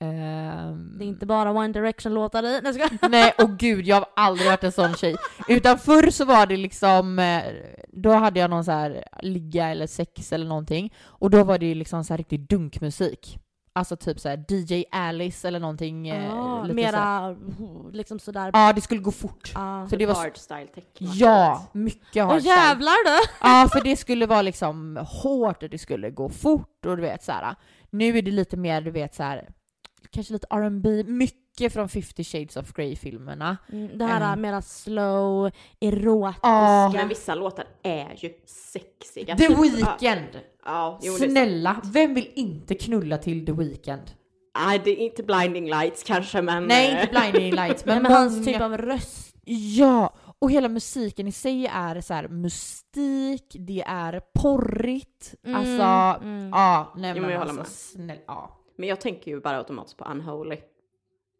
Ehm, Det är inte bara One Direction-låtar i. Nej. Nej, och gud, jag har aldrig varit en sån tjej. Utan förr så var det liksom, eh, då hade jag någon så här ligga eller sex eller någonting. Och då var det ju liksom så här riktig dunkmusik. Alltså typ så här DJ Alice eller någonting. Ah, lite så här. mera liksom sådär. Ja, det skulle gå fort. Ah. Så det var- Hardstyle techno. Ja, mycket Åh hardstyle. jävlar du! Ja, för det skulle vara liksom hårt och det skulle gå fort och du vet så här. Nu är det lite mer, du vet så här, kanske lite R&B, mycket från 50 shades of Grey-filmerna. Mm, Det här Mm. mera slow, erotiska. Ja. Men vissa låtar är ju sexiga. The Weeknd! Ja, jo, Snälla, vem vill inte knulla till The Weeknd? Nej, det är inte Blinding Lights kanske, men... Nej, eh, inte Blinding Lights, (laughs) men, Men hans typ av röst. Ja, och hela musiken i sig är så här mystik, det är porrigt, Mm, alltså, mm. ja, nej Jo, men jag alltså, snälla, ja. Men jag tänker ju bara automatiskt på Unholy.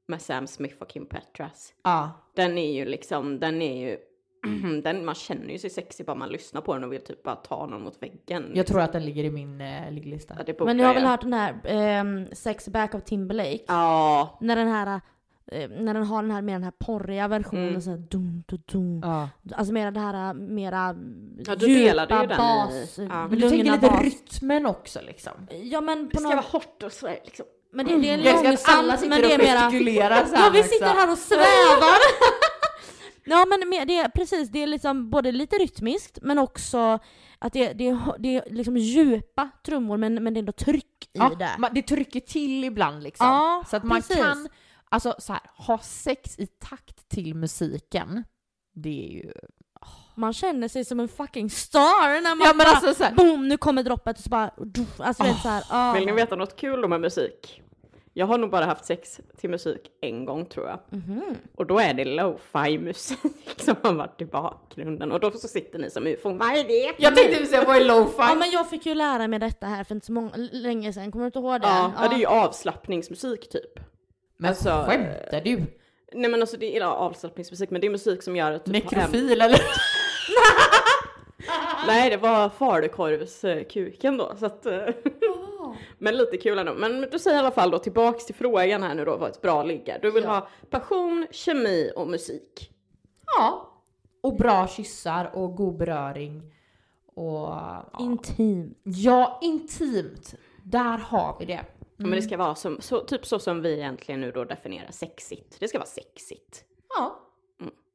Med Sam Smith och Kim Petras. Ja, Den är ju liksom, den är ju... (clears throat) Den, man känner ju sig sexig bara man lyssnar på den och vill typ bara ta någon mot väggen. jag tror att den ligger i min eh, ligglista. Ja, Men ni har väl jag. hört den här ehm, Sex Back of Timberlake? Ja, När den här eh, när den har den här med den här porriga versionen Mm. så här, dum, dum, dum. Ja. Alltså mera det här mera Ja, du delade ju djupa den i- bas, ja. Men du tänker lite bas. rytmen också liksom. Ja men det på ska något, vara hårt och så här, liksom. men det, det är alla långsamt men det är mera Ja vi sitter här och svävar! (laughs) ja men mer- det är precis, det är liksom både lite rytmiskt men också att det, det, är- det är liksom djupa trummor men, men det är ändå tryck i Ja, det. man, det trycker till ibland liksom. Ja, så att man precis. kan, alltså så här, ha sex i takt till musiken. Det är ju... Man känner sig som en fucking star när man Ja men bara alltså så här, boom nu kommer droppet och så bara alltså oh. vet så här, ah. Vill ni veta något kul om med musik? Jag har nog bara haft sex till musik en gång tror jag. Mhm. Och då är det lo-fi musik (laughs) som har varit i bakgrunden. Och då så sitter ni som ufon, vad är det? jag tänkte säga vad är lo-fi? Ja men jag fick ju lära mig detta här för inte så många, länge sedan, kommer du inte ihåg det? Ja, ja, det är ju avslappningsmusik typ. Men alltså, skämtar du? Nej men alltså det är avslappningsmusik, men det är musik som gör att... Typ, Nekrofil eller? (laughs) Nej, det var falukorvskuken då, så att... eh, (laughs) men lite kul ändå. Men du säger i alla fall då tillbaks till frågan här nu då, vad ett bra ligg är. Du vill Ja. ha passion, kemi och musik. Ja. Och bra kyssar och god beröring. Och... Ja, Intim. ja intimt. Där har vi det. Men det ska vara som, så, typ så som vi egentligen nu då definierar sexigt. Det ska vara sexigt. Ja.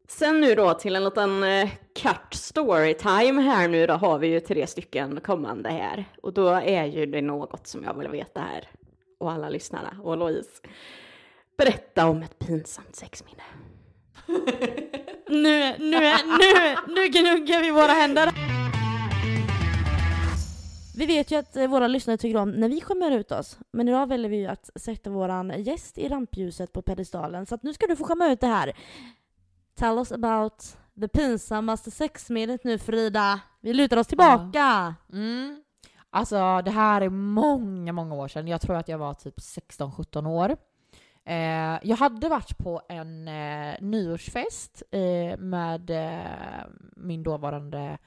Sen nu då till en liten eh, cut storytime här nu då har vi ju tre stycken kommande här. Och då är ju det något som jag vill veta här. Och alla lyssnarna och Louise. Berätta om ett pinsamt sexminne. (laughs) Nu, nu, nu, nu gnuggar vi våra händer. Vi vet ju att eh, våra lyssnare tycker om när vi skämmer ut oss. Men idag väljer vi ju att sätta våran gäst i rampljuset på pedestalen. Så att nu ska du få skämma ut det här. Tell us about the pinsammaste sexminnet nu Frida. Vi lutar oss tillbaka. Mm. Alltså det här är många, många år sedan. Jag tror att jag var typ 16-17 år. Eh, jag hade varit på en eh, nyårsfest eh, med eh, min dåvarande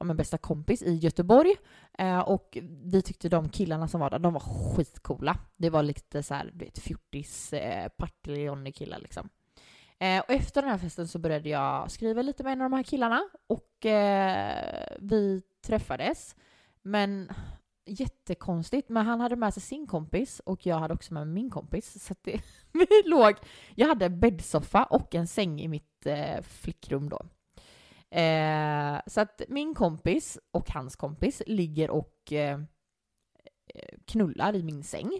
ja, men bästa kompis i Göteborg. Eh, och vi tyckte de killarna som var där, de var skitcoola. Det var lite så här, du vet, fjortis, eh, killar liksom. Eh, och efter den här festen så började jag skriva lite med en av de här killarna och eh, vi träffades. Men jättekonstigt, men han hade med sig sin kompis och jag hade också med mig min kompis. Så att det, (laughs) vi låg, jag hade en bäddsoffa och en säng i mitt eh, flickrum då. Eh, så att min kompis och hans kompis ligger och eh, knullar i min säng.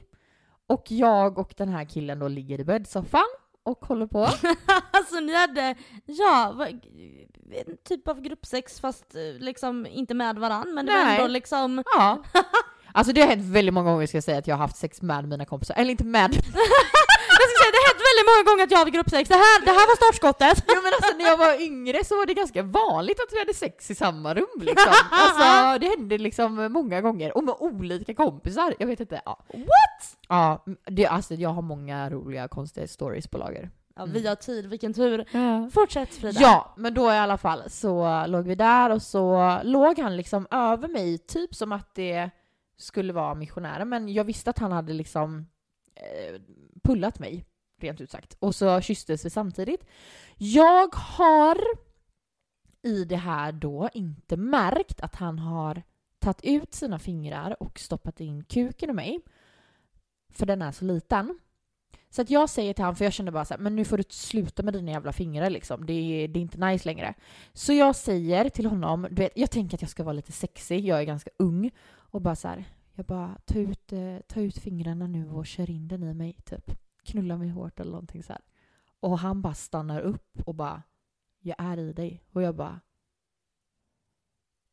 Och jag och den här killen då ligger i bäddsoffan och håller på. (laughs) Alltså ni hade, ja, en typ av gruppsex fast eh, liksom inte med varann men det var Nej. ändå liksom Ja. (laughs) Alltså det har hänt väldigt många gånger ska jag säga att jag har haft sex med mina kompisar. Eller inte med. (laughs) Jag ska säga det har hänt väldigt många gånger att jag hade gruppsex, det här, det här var startskottet! Jo men alltså när jag var yngre så var det ganska vanligt att vi hade sex i samma rum liksom. (laughs) Alltså det hände liksom många gånger. Och med olika kompisar. Jag vet inte. Ja. What? Ja, det, alltså jag har många roliga konstiga stories på lager. Ja, vi har tid, vilken tur. Fortsätt Frida. Ja, men då i alla fall så låg vi där och så låg han liksom över mig, typ som att det skulle vara missionären. Men jag visste att han hade liksom eh, pullat mig, rent ut sagt. Och så kysstes vi samtidigt. Jag har i det här då inte märkt att han har tagit ut sina fingrar och stoppat in kuken i mig. För den är så liten. Så att jag säger till honom, för jag kände bara så här, men nu får du sluta med dina jävla fingrar liksom. Det är, det är inte nice längre. Så jag säger till honom, du vet, jag tänker att jag ska vara lite sexig, jag är ganska ung. Och bara så här, jag bara, ta ut, eh, ta ut fingrarna nu och kör in den i mig, typ. Knulla mig hårt eller någonting så här. Och han bara stannar upp och bara, jag är i dig. Och jag bara,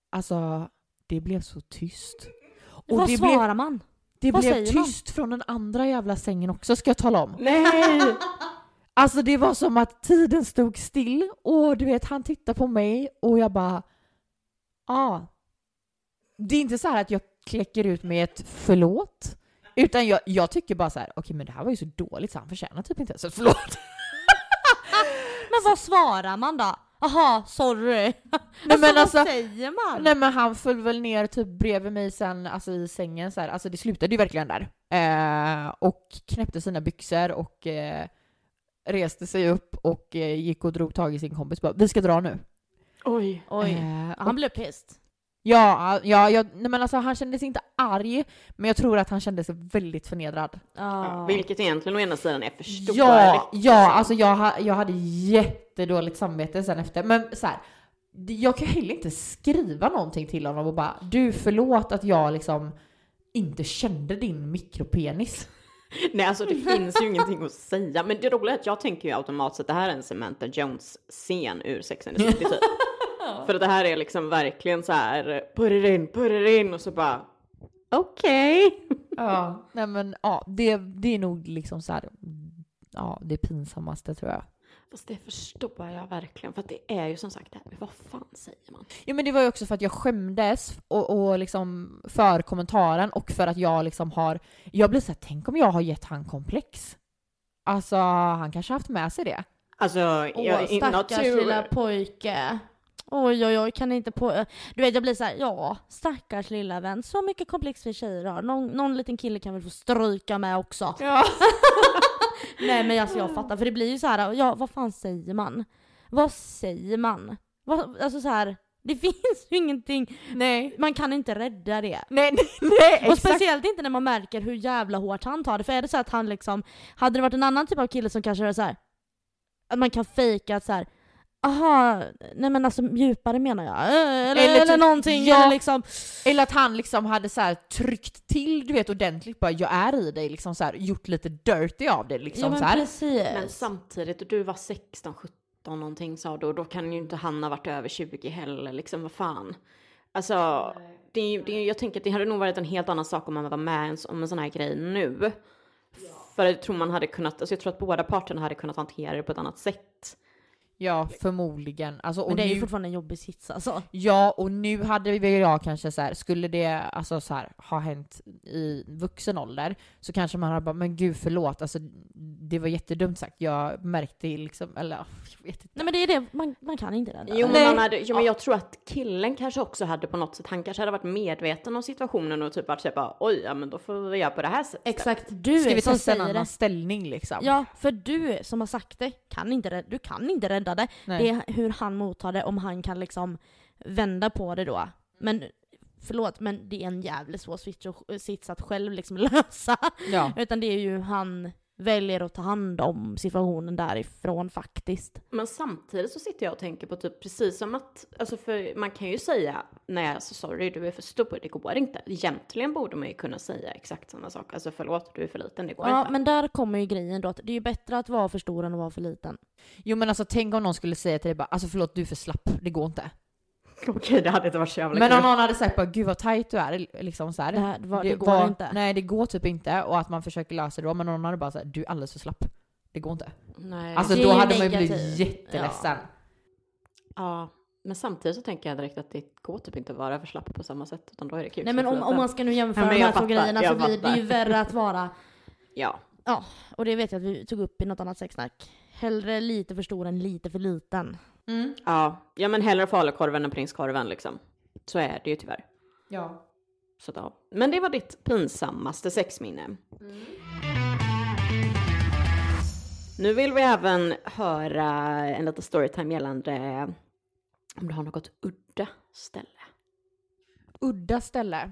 alltså, det blev så tyst. Och Vad det svarar blev, man? det vad blev säger man? tyst från den andra jävla sängen också, ska jag tala om. Nej! (laughs) Alltså det var som att tiden stod still och du vet han tittade på mig och jag bara ja. Det är inte så här att jag kläcker ut med ett förlåt. Utan jag, jag tycker bara så här, okej men det här var ju så dåligt så han förtjänar typ inte ens ett förlåt. (laughs) Men vad svarar man då? Aha, sorry. (laughs) Nej alltså, men alltså, vad säger man? nej men han föll väl ner typ bredvid mig sen, alltså i sängen så här. alltså det slutade ju verkligen där. Eh, och knäppte sina byxor och eh, reste sig upp och eh, gick och drog tag i sin kompis bara, vi ska dra nu. Oj. Oj, Eh, han blev pissed. Ja, ja jag, nej men alltså han kändes inte arg, men jag tror att han kände sig väldigt förnedrad. Ja, vilket egentligen å ena sidan är förståeligt. Ja, ja alltså jag, jag hade jättedåligt samvete sen efter. Men så här, jag kan heller inte skriva någonting till honom och bara du förlåt att jag liksom inte kände din mikropenis. (laughs) Nej, alltså det finns ju ingenting att säga. Men det roliga är att jag tänker ju automatiskt att det här är en Samantha Jones-scen ur Sex and the City typ. För att det här är liksom verkligen så här, put it in, put it in och så bara okej. Ja, nej men ja, det, det är nog liksom så här, ja det pinsammaste tror jag. Fast det förstår jag verkligen. För att det är ju som sagt det här, vad fan säger man? Ja men det var ju också för att jag skämdes och, och liksom för kommentaren och för att jag liksom har, jag blir såhär, tänk om jag har gett han komplex? Alltså han kanske haft med sig det. Alltså, Åh, jag, stackars lilla pojke. Oj oj oj, kan inte på... Du vet jag blir så här, ja stackars lilla vän. Så mycket komplex vi tjejer har. Någon, någon liten kille kan väl få stryka med också. Ja. (laughs) Nej men alltså jag fattar, för det blir ju så här, ja vad fan säger man? Vad säger man? Vad, alltså så här, det (laughs) finns ju ingenting, Nej. man kan inte rädda det. Nej, nej, nej Och exakt. speciellt inte när man märker hur jävla hårt han tar det. För är det så att han liksom, hade det varit en annan typ av kille som kanske är så här, att man kan fejka att så här. Aha, nej men alltså djupare menar jag. Eller, Eller eller, typ- någonting. ja. Eller liksom, Eller att han liksom hade så här tryckt till, du vet ordentligt bara jag är i dig, liksom så här, gjort lite dirty av det liksom ja men så här. precis. Men samtidigt, och du var 16, 17 någonting sa du, och då kan ju inte han ha varit över 20 heller, liksom vad fan. Alltså, det, det, jag tänker att det hade nog varit en helt annan sak om man var med ens om en sån här grej nu. För jag tror man hade kunnat, alltså jag tror att båda parterna hade kunnat hantera det på ett annat sätt. Ja, förmodligen. Alltså, och men det är ju nu, fortfarande en jobbig sits alltså. Ja, och nu hade väl jag kanske så här, skulle det alltså så här, ha hänt i vuxen ålder så kanske man hade bara, men gud förlåt, alltså det var jättedumt sagt. Jag märkte liksom, eller jag vet inte. Nej men det är det, man, man kan inte rädda Jo, det. men, Nej. man hade, jo, men jag tror att killen kanske också hade på något sätt, han kanske hade varit medveten om situationen och typ varit såhär bara, oj, ja men då får vi göra på det här sättet. Exakt, du Ska vi testa en annan det. ställning liksom? Ja, för du som har sagt det, kan inte rädda, du kan inte rädda det. Nej. Det är hur han mottar det, om han kan liksom vända på det då. Men förlåt, men det är en jävligt svår sits att själv liksom (laughs) lösa. ja. Utan det är ju han väljer att ta hand om situationen därifrån faktiskt. Men samtidigt så sitter jag och tänker på typ precis som att, alltså för man kan ju säga nej alltså sorry du är för stor, det går inte. Egentligen borde man ju kunna säga exakt samma sak, alltså förlåt du är för liten, det går Ja, inte. men där kommer ju grejen då att det är ju bättre att vara för stor än att vara för liten. Jo men alltså tänk om någon skulle säga till dig bara, alltså förlåt du är för slapp, det går inte. (laughs) Okej det hade inte varit så jävla Men kul. om någon hade sagt bara, gud vad tight du är, liksom så här. Det, här, det, var, det, Det går var- inte. Nej det går typ inte och att man försöker lösa det då, men någon hade bara sagt du är alldeles för slapp. Det går inte. Nej. Alltså då hade man ju blivit jätteledsen. ja, men samtidigt så tänker jag direkt att det går typ inte att vara för slapp på samma sätt, utan då är det kul. Nej men om, om man ska nu jämföra Ja, de här jag två grejerna så blir det ju värre att vara (laughs) Ja. Ja, och det vet jag att vi tog upp i något annat sexsnack Hellre lite för stor än lite för liten. Mm. Ja, ja men hellre falukorven än prinskorven liksom. Så är det ju tyvärr. Ja. Så då. Men det var ditt pinsammaste sexminne. Nu vill vi även höra en liten storytime gällande om du har något udda ställe. Udda ställe.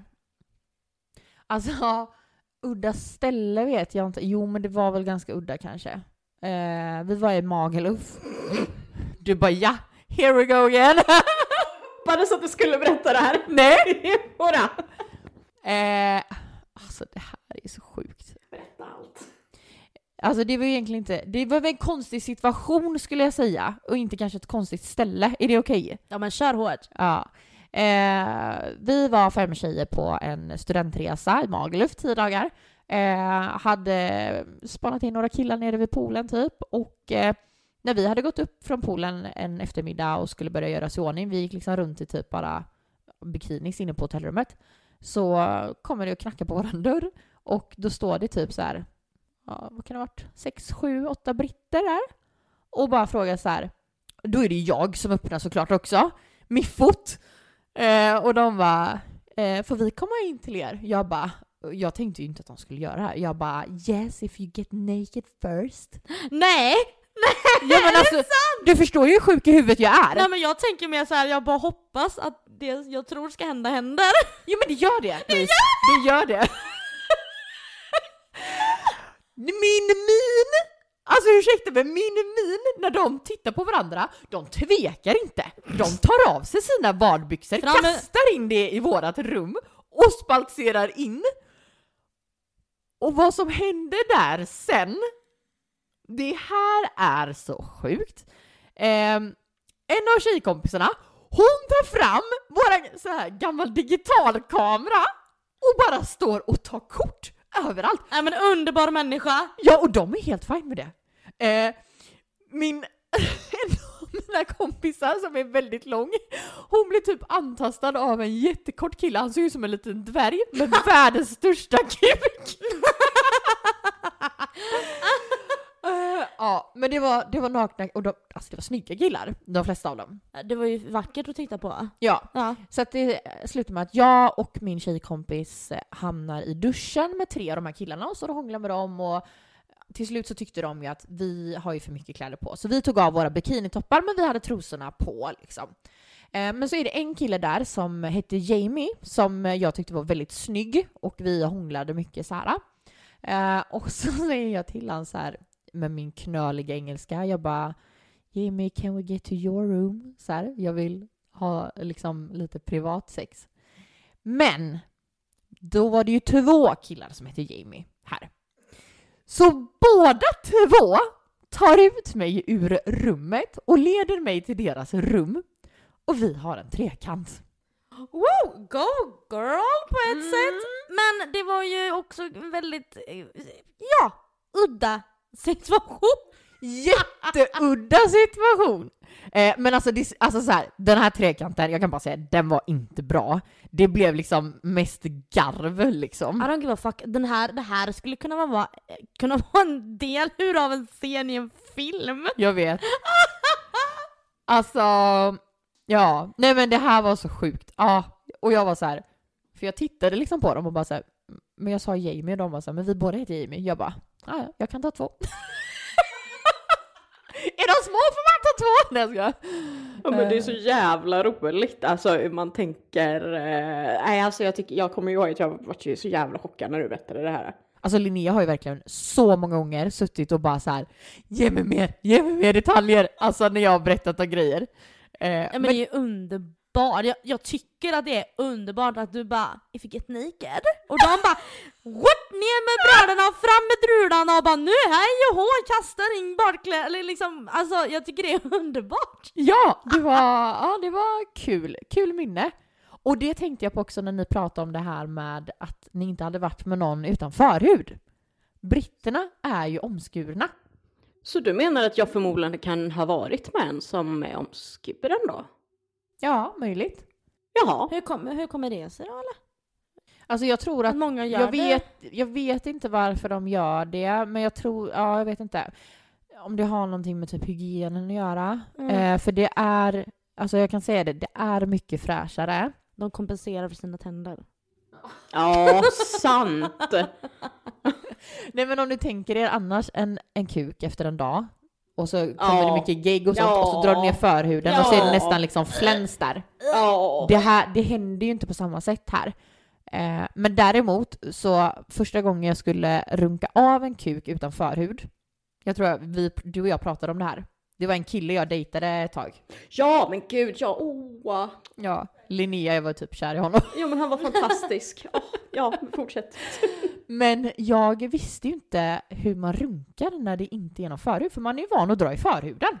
Alltså, udda ställe vet jag inte. Jo, men det var väl ganska udda kanske. Eh, vi var i Magaluf. Du bara ja, here we go again. (laughs) Bara så att du skulle berätta det här. Nej! (laughs) Jodå. Eh, alltså det här är så sjukt. Berätta allt. Alltså det var egentligen inte, det var väl en konstig situation skulle jag säga och inte kanske ett konstigt ställe. Är det okej? Ja men kör hårt. Ja. Eh, vi var fem tjejer på en studentresa i Magaluf, tio dagar. Eh, hade spanat in några killar nere vid poolen typ och eh, när vi hade gått upp från poolen en eftermiddag och skulle börja göra sig i ordning, vi gick liksom runt i typ bara bikinis inne på hotellrummet, så kommer det och knackar på våran dörr och då står det typ så här, ja, vad kan det ha varit, sex, sju, åtta britter där och bara frågar så här, då är det jag som öppnar såklart också, miffot. Eh, och de bara, eh, får vi komma in till er? Jag bara, jag tänkte ju inte att de skulle göra det här. Jag bara, yes if you get naked first. (laughs) Nej! Ja men alltså, du förstår ju hur sjuk i huvudet jag är. Nej men jag tänker mer så här, jag bara hoppas att det jag tror ska hända händer. Jo men det gör det! Det gör det! det, gör det. min min! Alltså ursäkta men min min när de tittar på varandra, de tvekar inte. De tar av sig sina badbyxor, Fram med- kastar in det i vårat rum och spaltserar in. Och vad som hände där sen, det här är så sjukt. Ehm, en av tjejkompisarna, hon tar fram våra så här gammal digitalkamera och bara står och tar kort överallt. Nej men underbar människa. Ja, och de är helt fine med det. Eh, min, (laughs) en av mina kompisar som är väldigt lång, hon blev typ antastad av en jättekort kille, han såg ut som en liten dvärg med (laughs) världens största kuk. (laughs) Eh, ja, men det var, det var nakna, och de, alltså det var snygga killar, de flesta av dem. Det var ju vackert att titta på. Ja, Ja. så att det slutar med att jag och min tjejkompis eh, hamnar i duschen med tre av de här killarna och så hånglar med dem och till slut så tyckte de ju att vi har ju för mycket kläder på så vi tog av våra bikinitoppar men vi hade trosorna på liksom. Eh, Men så är det en kille där som hette Jamie som jag tyckte var väldigt snygg och vi hånglade mycket så här. Eh, Och så (laughs) säger jag till honom så här med min knöliga engelska, jag bara Jamie can we get to your room? Så här, jag vill ha liksom lite privat sex. Men då var det ju två killar som hette Jamie här. Så båda två tar ut mig ur rummet och leder mig till deras rum. Och vi har en trekant. Wow, go girl på ett Mm. sätt. Men det var ju också väldigt, eh, ja, udda situation. Jätteudda situation! Eh, men alltså, det, alltså så här, den här trekanten, jag kan bara säga, den var inte bra. Det blev liksom mest garv liksom. I don't give a fuck. Den här, det här skulle kunna vara, kunna (laughs) vara en del ur av en scen i en film. Jag vet. Alltså, ja. Nej men det här var så sjukt. Ja, och jag var så här, för jag tittade liksom på dem och bara så här, men jag sa Jamie och de var så här, men vi båda heter Jamie. Jag bara, "Ja, ja, jag kan ta två. (laughs) är de små får man ta två! Nej jag skojar. Ja men det är så jävla roligt, alltså man tänker, eh, nej alltså jag tycker, jag kommer ihåg att jag var så jävla chockad när du berättade det här. Alltså Linnea har ju verkligen så många gånger suttit och bara så här, ge mig mer, ge mig mer detaljer, alltså när jag har berättat om grejer. Eh, Ja, men, det är ju underbart. Jag, jag tycker att det är underbart att du bara if you get naked och de bara what? ner med bröderna, fram med drularna och bara nu hej och hå, kastar in badkläder. Eller liksom, alltså jag tycker det är (laughs) underbart. Ja, det var, ja, det var kul. Kul minne. Och det tänkte jag på också när ni pratade om det här med att ni inte hade varit med någon utan förhud. Britterna är ju omskurna. Så du menar att jag förmodligen kan ha varit med en som är omskuren då? Ja, möjligt. Jaha. Hur, kom, hur kommer det sig då eller? Alltså jag tror Att att, många gör jag det? vet, jag vet inte varför de gör det, men jag tror, ja jag vet inte. om det har någonting med typ hygienen att göra. Mm. Eh, för det är, alltså jag kan säga det, det är mycket fräschare. De kompenserar för sina tänder. Ja, sant! (laughs) Nej men om du tänker er annars en, en kuk efter en dag och så kommer Ja. det mycket gegg och sånt och så Ja. drar du ner förhuden och så är det Ja. nästan liksom fläns där. Ja. Det, här, det händer ju inte på samma sätt här. Eh, men däremot så första gången jag skulle runka av en kuk utan förhud, jag tror att vi, du och jag pratade om det här. Det var en kille jag dejtade ett tag. ja, men gud, ja, oh. Ja, Linnea, jag var typ kär i honom. Ja, men han var fantastisk. (laughs) Åh, ja, fortsätt. Men jag visste ju inte hur man runkar när det inte är någon förhud, för man är ju van att dra i förhuden.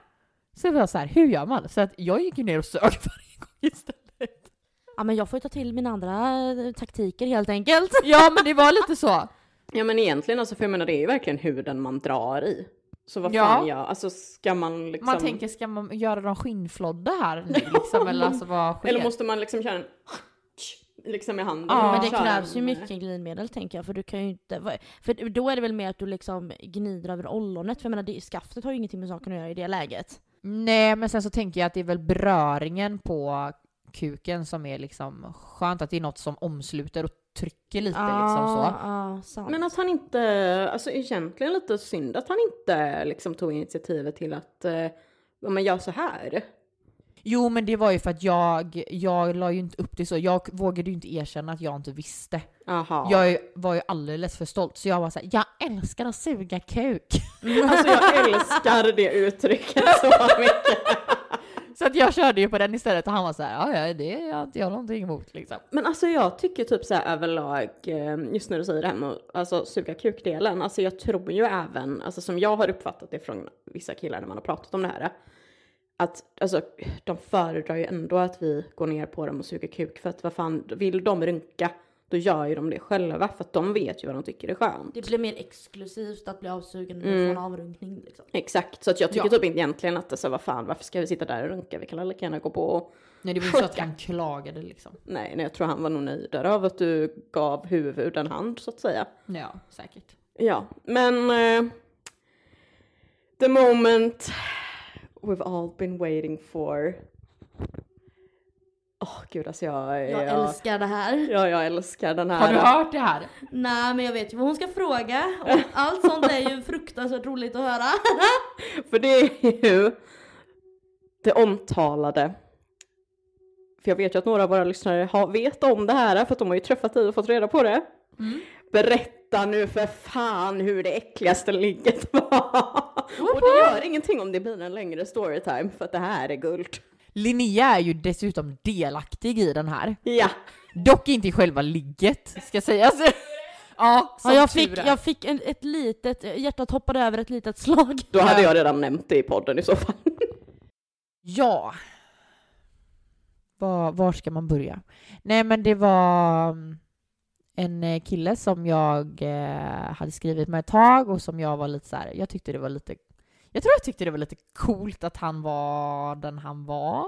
Så det var så här, hur gör man? Så att jag gick ju ner och sög (laughs) varje gång istället. Ja men jag får ju ta till mina andra eh, taktiker helt enkelt. Ja, men det var lite så. Ja, men egentligen, alltså, för jag menar, det är ju verkligen huden man drar i. Så vad Ja. fan gör, alltså ska man liksom... Man tänker, ska man göra dem skinnflodda här nu liksom? Eller alltså (laughs) vad sker? Eller måste man liksom köra en liksom i handen? Ja, men det krävs ju mycket glidmedel tänker jag för du kan ju inte, för då är det väl mer att du liksom gnider över ollonet för jag menar det, skaftet har ju ingenting med saken att göra i det läget. Nej, men sen så tänker jag att det är väl beröringen på kuken som är liksom skönt, att det är något som omsluter och trycker lite liksom så. Ja, sant. Men att han inte, alltså egentligen lite synd att han inte liksom tog initiativet till att, eh, ja men gör så här. Jo, men det var ju för att jag, jag la ju inte upp det så. Jag vågade ju inte erkänna att jag inte visste. Aha. Jag var ju alldeles för stolt, så jag var såhär, jag älskar att suga kuk. (laughs) Alltså jag älskar det uttrycket så mycket. Så att jag körde ju på den istället och han var såhär, ja ja, det har inte jag någonting emot liksom. Men alltså jag tycker typ så här överlag, eh, just när du säger det här med att alltså, suga kukdelen, alltså jag tror ju även, alltså som jag har uppfattat det från vissa killar när man har pratat om det här, att alltså de föredrar ju ändå att vi går ner på dem och suger kuk för att vad fan, vill de runka då gör ju de det själva för att de vet ju vad de tycker är skönt. det blir mer exklusivt att bli avsugen Mm. från avrunkning liksom. Exakt, så att jag tycker Ja. typ egentligen att alltså, vad fan, varför ska vi sitta där och runka? Vi kan lika gärna gå på och... Nej det var inte så att han klagade liksom. Nej, nej, jag tror han var nog nöjdare av att du gav huvud en hand så att säga. Ja, säkert. Ja, men... eh, the moment we've all been waiting for. Åh gud alltså jag... Jag älskar det här. Ja, jag älskar den här. Har du hört det här? Nej men jag vet ju vad hon ska fråga och (laughs) allt sånt är ju fruktansvärt roligt att höra. (laughs) För det är ju det omtalade. För jag vet ju att några av våra lyssnare har, vet om det här för att de har ju träffat dig och fått reda på det. Mm. Berätta nu för fan hur det äckligaste ligget var. Och det gör ingenting om det blir en längre storytime för att det här är guld. Linnea är ju dessutom delaktig i den här. Ja, Dock inte i själva ligget, ska sägas. Ja, som Ja, jag fick, jag fick en, ett litet, hjärtat hoppade över ett litet slag. då hade jag redan nämnt det i podden i så fall. Ja. Var, var ska man börja? Nej men det var mm, en eh, kille som jag eh, hade skrivit med ett tag och som jag var lite så här, jag tyckte det var lite jag tror jag tyckte det var lite coolt att han var den han var.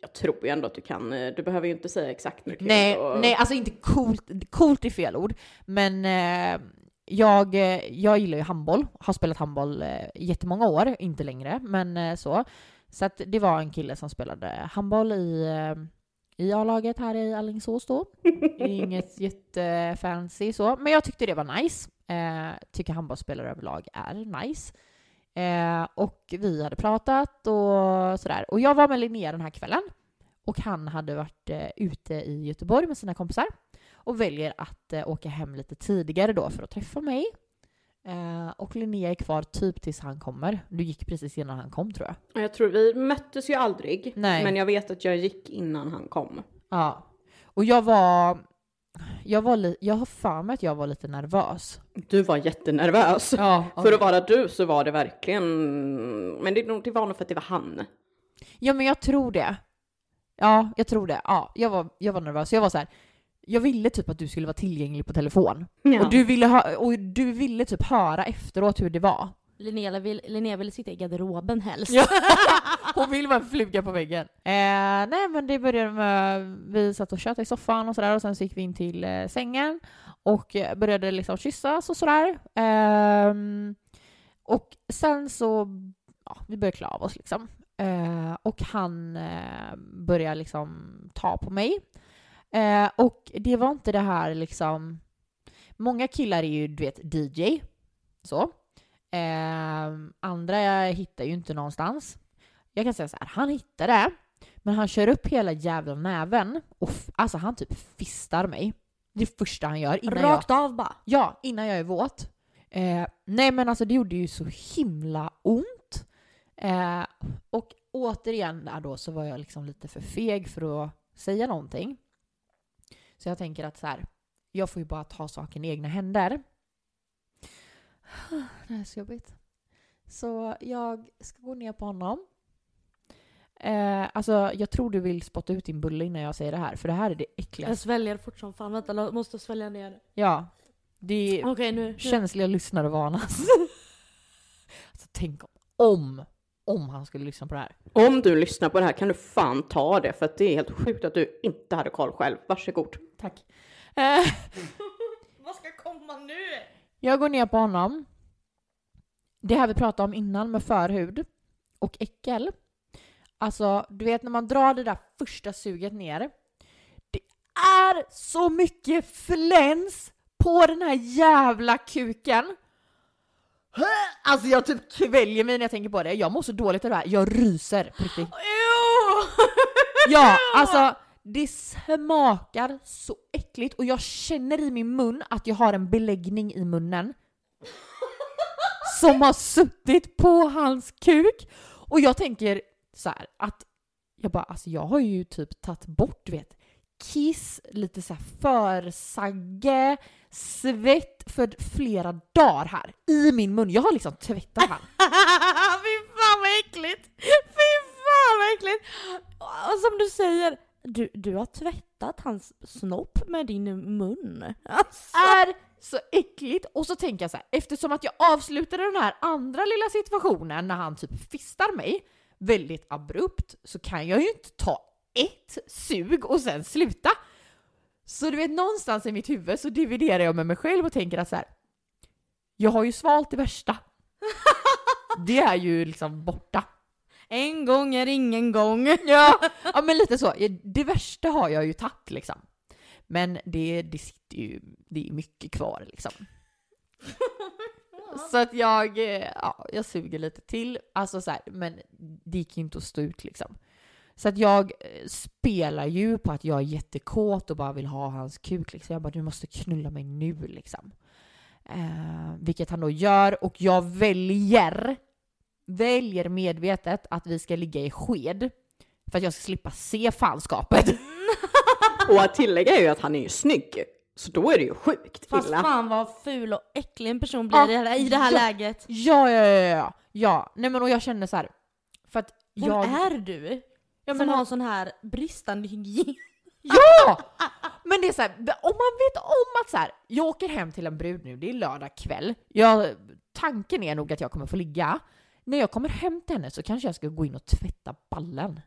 Jag tror ju ändå att du kan, eh, du behöver ju inte säga exakt mycket. Nej, och- nej, alltså inte coolt, coolt är fel ord, men eh, jag, eh, jag gillar ju handboll, har spelat handboll eh, jättemånga år, inte längre, men eh, så. Så att det var en kille som spelade handboll i, eh, i A-laget här i Alingsås då. (laughs) Inget jättefancy så, men jag tyckte det var nice. Eh, tycker handbollsspelare överlag är nice. Eh, och vi hade pratat och sådär. Och jag var med Linnea den här kvällen. Och han hade varit eh, ute i Göteborg med sina kompisar och väljer att eh, åka hem lite tidigare då för att träffa mig. Eh, och Linnea är kvar typ tills han kommer. Du gick precis innan han kom tror jag. Jag tror vi möttes ju aldrig, Nej. men jag vet att jag gick innan han kom. Ja. Och jag var... Jag, var li- jag har för mig att jag var lite nervös. Du var jättenervös. Ja, För att vara du så var det verkligen, men det, det var nog för att det var han. ja men jag tror det. Ja, jag tror det. Ja, jag var, jag var nervös. Jag var så här. Jag ville typ att du skulle vara tillgänglig på telefon. Ja. Och, du ville ha, och du ville typ höra efteråt hur det var. Linnea, vill, Linnea ville sitta i garderoben helst. Ja. (laughs) Hon vill vara en fluga på väggen. Eh, nej men det började med, vi satt och tjötade i soffan och sådär och sen så gick vi in till eh, sängen och eh, började liksom kyssas och sådär. Ehm, Och sen så, ja, vi började klä av oss liksom. Eh, och han eh, började liksom ta på mig. Eh, och det var inte det här liksom, många killar är ju du vet DJ, så. Eh, andra hittar ju inte någonstans. Jag kan säga så här, han hittade, men han kör upp hela jävla näven och alltså han typ fistar mig. Det är det första han gör innan jag... Rakt av bara. Ja, innan jag är våt. Eh, nej men alltså det gjorde ju så himla ont. Eh, och återigen där då så var jag liksom lite för feg för att säga någonting. Så jag tänker att så här, jag får ju bara ta saken i egna händer. Det här är så jobbigt. Så jag ska gå ner på honom. Eh, alltså jag tror du vill spotta ut din bulle innan jag säger det här, för det här är det Jag äckligaste. sväljer fort som fan. Vänta, jag måste svälja ner. Ja, det är Okej nu. nu. känsliga lyssnare varnas. (laughs) alltså, tänk om, om, om han skulle lyssna på det här. Om du lyssnar på det här kan du fan ta det för att det är helt sjukt att du inte hade koll själv. Varsågod. Tack. Eh, (laughs) Vad ska komma nu? Jag går ner på honom. Det här vi pratade om innan med förhud och äckel. Alltså, du vet när man drar det där första suget ner. Det är så mycket fläns på den här jävla kuken. Alltså jag typ kväljer mig när jag tänker på det. Jag mår så dåligt av det här. Jag ryser på riktigt. Ja, (laughs) alltså det smakar så äckligt och jag känner i min mun att jag har en beläggning i munnen. Som har suttit på hans kuk. Och jag tänker så här att jag bara, alltså jag har ju typ tagit bort, du vet, kiss, lite så här försagge, svett för flera dagar här i min mun. Jag har liksom tvättat han. (laughs) Fy fan vad äckligt! Fy fan vad äckligt! Och som du säger, du, du har tvättat hans snopp med din mun. Alltså. (laughs) är så äckligt. Och så tänker jag så här, eftersom att jag avslutade den här andra lilla situationen när han typ fistar mig väldigt abrupt så kan jag ju inte ta ett sug och sen sluta. Så du vet, någonstans i mitt huvud så dividerar jag med mig själv och tänker att så här, jag har ju svalt det värsta. (laughs) Det är ju liksom borta. En gång är ingen gång. (laughs) Ja, ja men lite så. Det värsta har jag ju tagit liksom. Men det, det sitter ju, det är mycket kvar liksom. (laughs) Så att jag, eh, ja, jag suger lite till. Alltså så här, men det gick ju inte att stå ut liksom. Så att jag eh, spelar ju på att jag är jättekåt och bara vill ha hans kuk liksom. Jag bara, du måste knulla mig nu liksom. Eh, vilket han då gör och jag väljer, väljer medvetet att vi ska ligga i sked. För att jag ska slippa se fanskapet. (laughs) Och att tillägga är ju att han är ju snygg. Så då är det ju sjukt Fast illa. fan vad ful och äcklig en person blir Ja, i det här, ja. läget. Ja, ja, ja, ja. ja. Nej men och jag känner så här. För att Vem jag... är du? Ja, som men, har sån här bristande hygien. ja! Men det är så här, om man vet om att så här, jag åker hem till en brud nu, det är lördag kväll. Jag, tanken är nog att jag kommer få ligga. När jag kommer hem till henne så kanske jag ska gå in och tvätta ballen.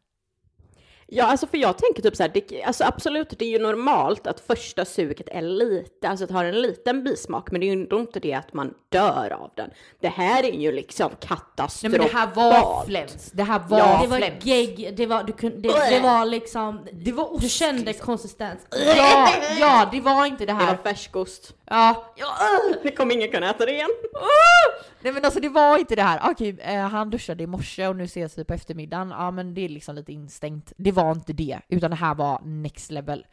Ja, alltså för jag tänker typ så här, det, alltså absolut, det är ju normalt att första suget är lite, alltså att har en liten bismak, men det är ju ändå inte det att man dör av den. Det här är ju liksom Nej katastrof. men det här var fläns. Det här var Ja, Det var gegg, det var, du kunde, det, det var liksom, Det var ost, du kände liksom. konsistens. Ja, ja, det var inte det Det var här. färskost. Ja, ja, Det kommer ingen kunna äta det igen. Nej men alltså det var inte det här, okej eh, han duschade i morse och nu ses vi på eftermiddagen, ja men det är liksom lite instängt. Det var inte det, utan det här var next level.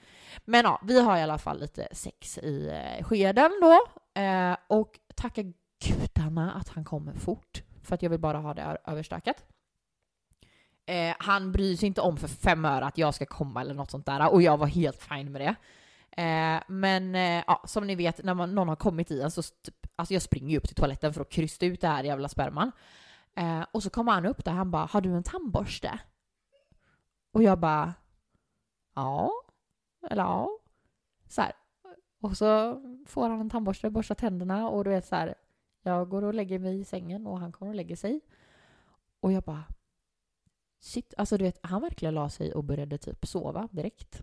Men ja, vi har i alla fall lite sex i eh, skeden då, eh, och tacka gudarna att han kommer fort, för att jag vill bara ha det överstökat. Eh, han bryr sig inte om för fem öre att jag ska komma eller något sånt där, och jag var helt fine med det. Eh, men eh, ja, som ni vet, när man, någon har kommit i en så typ, alltså jag springer ju upp till toaletten för att krysta ut det här jävla sperman. Eh, och så kommer han upp där, han bara “Har du en tandborste?” Och jag bara “Ja, eller ja”. Så här. Och så får han en tandborste, borstar tänderna och du vet så här. Jag går och lägger mig i sängen och han kommer och lägger sig. Och jag bara Shit, alltså du vet, han verkligen la sig och började typ sova direkt.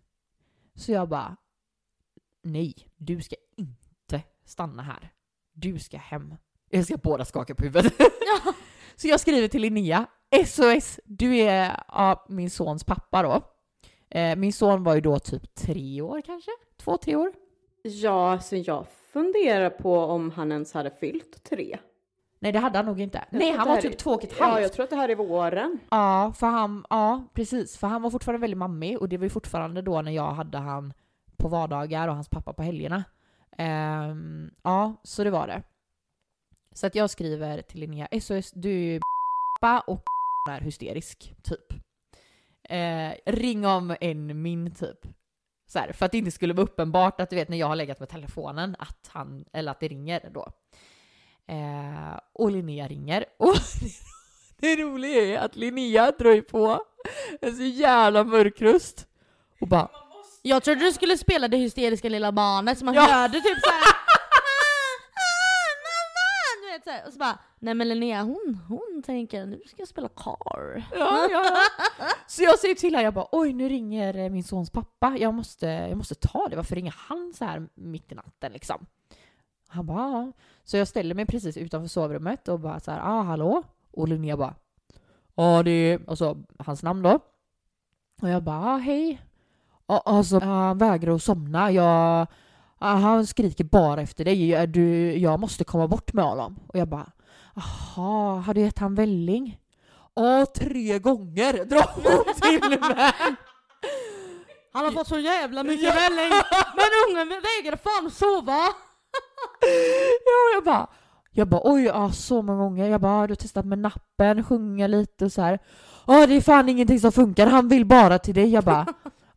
Så jag bara nej, du ska inte stanna här. Du ska hem. Jag ser båda skaka på huvudet. (laughs) Så jag skriver till Linnea, SOS, du är ja, min sons pappa då. Eh, min son var ju då typ tre år kanske? Två, tre år? Ja, så jag funderar på om han ens hade fyllt tre. Nej det hade han nog inte. Jag Nej han var typ är- två och ett Ja, halvt. jag tror att det här är våren. Ja, för han, ja precis. För han var fortfarande väldigt mammig och det var ju fortfarande då när jag hade han på vardagar och hans pappa på helgerna. Ehm, ja, så det var det. Så att jag skriver till Linnea, SOS, du är ju (laughs) och (laughs) är hysterisk, typ. Eh, ring om en min, typ. Så här, för att det inte skulle vara uppenbart att du vet när jag har legat med telefonen att han, eller att det ringer då. Eh, och Linnea ringer. (laughs) Och det roliga är att Linnea drar ju på en så jävla mörk röst. Och bara jag trodde du skulle spela det hysteriska lilla barnet som man Ja. hörde typ såhär (laughs) (laughs) Du vet såhär, och så bara Nej men Linnea hon, hon tänker nu ska jag spela car. Ja, ja. Så jag säger till henne, jag bara oj nu ringer eh, min sons pappa, jag måste, jag måste ta det, varför ringer han så här mitt i natten liksom? Han bara ja. Så jag ställer mig precis utanför sovrummet och bara så här, ah hallå? Och Linnea bara ja det är, och så hans namn då. Och jag bara ah, hej. Alltså han vägrar att somna, jag, han skriker bara efter dig, du, jag måste komma bort med honom. Och jag bara Jaha, har du gett han välling? Ja, tre gånger drar hon till med. (laughs) Han har fått så jävla mycket välling men ungen vägrar fan sova. (laughs) Ja, jag bara, jag bara oj, ja, så många gånger. Jag bara, har du testat med nappen, sjunga lite och så här. Ja, det är fan ingenting som funkar, han vill bara till dig. Jag bara,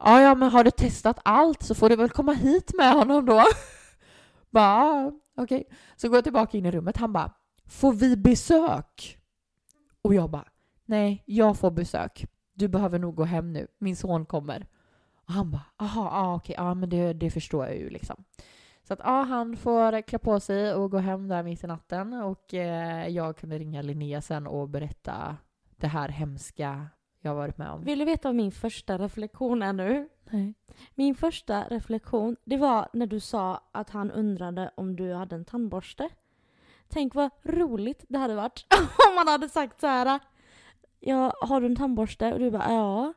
ja, ja, men har du testat allt så får du väl komma hit med honom då. (laughs) Bara, okej. okej. Så går jag tillbaka in i rummet, han bara, får vi besök? Och jag bara, nej, jag får besök. Du behöver nog gå hem nu, min son kommer. Och han bara, aha, ah, okej, ja, men det, det förstår jag ju liksom. Så att ja, han får klä på sig och gå hem där mitt i natten och eh, jag kunde ringa Linnea sen och berätta det här hemska jag har varit med om. Vill du veta vad min första reflektion är nu? Nej. Min första reflektion, det var när du sa att han undrade om du hade en tandborste. Tänk vad roligt det hade varit (laughs) om man hade sagt så här. Ja, har du en tandborste? Och du bara ja.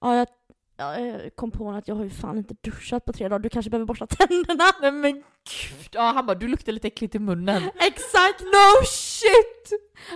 Ja, jag, ja, jag kom på att jag har ju fan inte duschat på tre dagar. Du kanske behöver borsta (laughs) tänderna. Nej men gud! Ja, han bara du luktar lite äckligt i munnen. Exakt! No shit!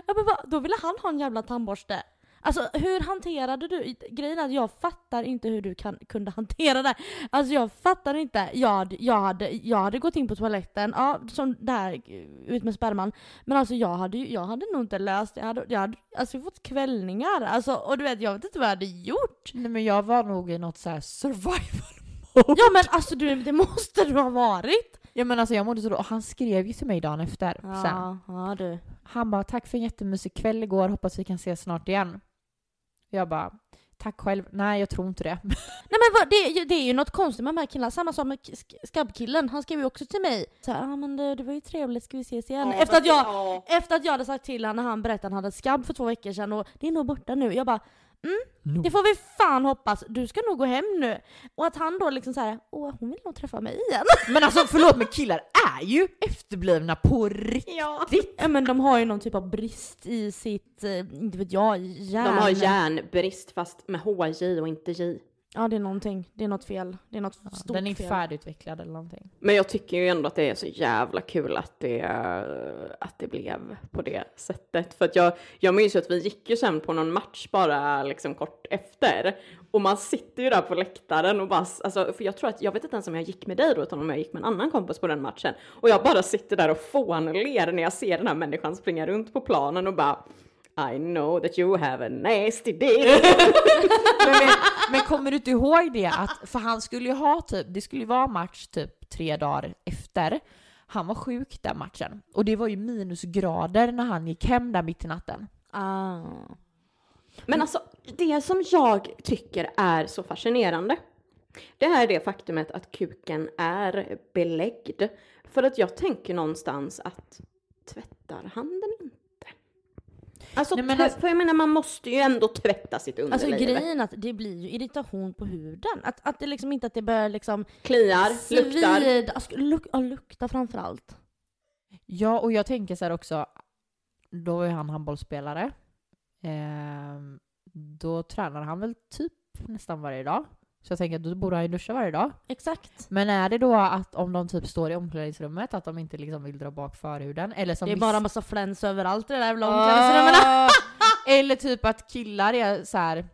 Ja, men vad, då ville han ha en jävla tandborste. Alltså hur hanterade du? Grejen är att jag fattar inte hur du kan, kunde hantera det. Alltså jag fattar inte. Jag, jag, hade, jag hade gått in på toaletten, ja som där, ut med sperman. Men alltså jag hade, jag hade nog inte löst. Jag hade, jag hade alltså fått kvällningar. Alltså, och du vet, jag vet inte vad jag hade gjort. Nej men jag var nog i något så här survival mode. Ja men alltså du, det måste du ha varit. Ja men alltså jag mådde så då, och han skrev ju till mig dagen efter sen. Ja, ja du. Han bara tack för en jättemysig kväll igår, hoppas vi kan ses snart igen. Jag bara tack själv, nej jag tror inte det. (laughs) Nej men vad, det, är ju- det är ju något konstigt med de här killarna. Samma sak med sk- skabbkillen. Han skrev ju också till mig. Så ah, men det, det var ju trevligt, ska vi ses igen? Efter att jag Ja. Efter att jag hade sagt till honom när han berättade att han hade skabb för två veckor sedan och det är nog borta nu. Jag bara, No. det får vi fan hoppas. Du ska nog gå hem nu. Och att han då liksom såhär, åh hon vill nog träffa mig igen. (laughs) Men alltså förlåt men killar är ju efterblivna på riktigt. Ja. ja men de har ju någon typ av brist i sitt, eh, inte vet jag, hjärn. De har järnbrist fast med HJ och inte J. Ja det är någonting, det är något fel. Det är något Ja, stort den är inte fel. färdigutvecklad eller någonting. Men jag tycker ju ändå att det är så jävla kul att det, att det blev på det sättet. För att jag, jag minns ju att vi gick ju sen på någon match bara liksom kort efter. Och man sitter ju där på läktaren och bara, alltså, för jag tror att, jag vet inte ens om jag gick med dig då, utan om jag gick med en annan kompis på den matchen. Och jag bara sitter där och fånler när jag ser den här människan springa runt på planen och bara I know that you have a nasty dick. (laughs) (laughs) Men, men, men kommer du inte ihåg det att, för han skulle ju ha typ, det skulle ju vara match typ tre dagar efter. Han var sjuk den matchen. Och det var ju minusgrader när han gick hem där mitt i natten. Ah. Men alltså, det som jag tycker är så fascinerande, det är det faktumet att kuken är beläggd. För att jag tänker någonstans att tvättar han den inte? Alltså, Nej, men alltså- för jag menar man måste ju ändå tvätta sitt Alltså underliv. grejen är att det blir ju irritation på huden. Att, att det liksom inte att det börjar liksom Kliar, luktar. alltså, luk, ja, lukta framförallt. Ja, och jag tänker så här också, då är han handbollsspelare. Ehm, då tränar han väl typ nästan varje dag. Så jag tänker att då borde han ju duscha varje dag. Exakt. Men är det då att om de typ står i omklädningsrummet att de inte liksom vill dra bak förhuden? Eller som Det är vissa- bara massa fläns överallt i det där jävla. Ah! (laughs) (laughs) Eller typ att killar är så här.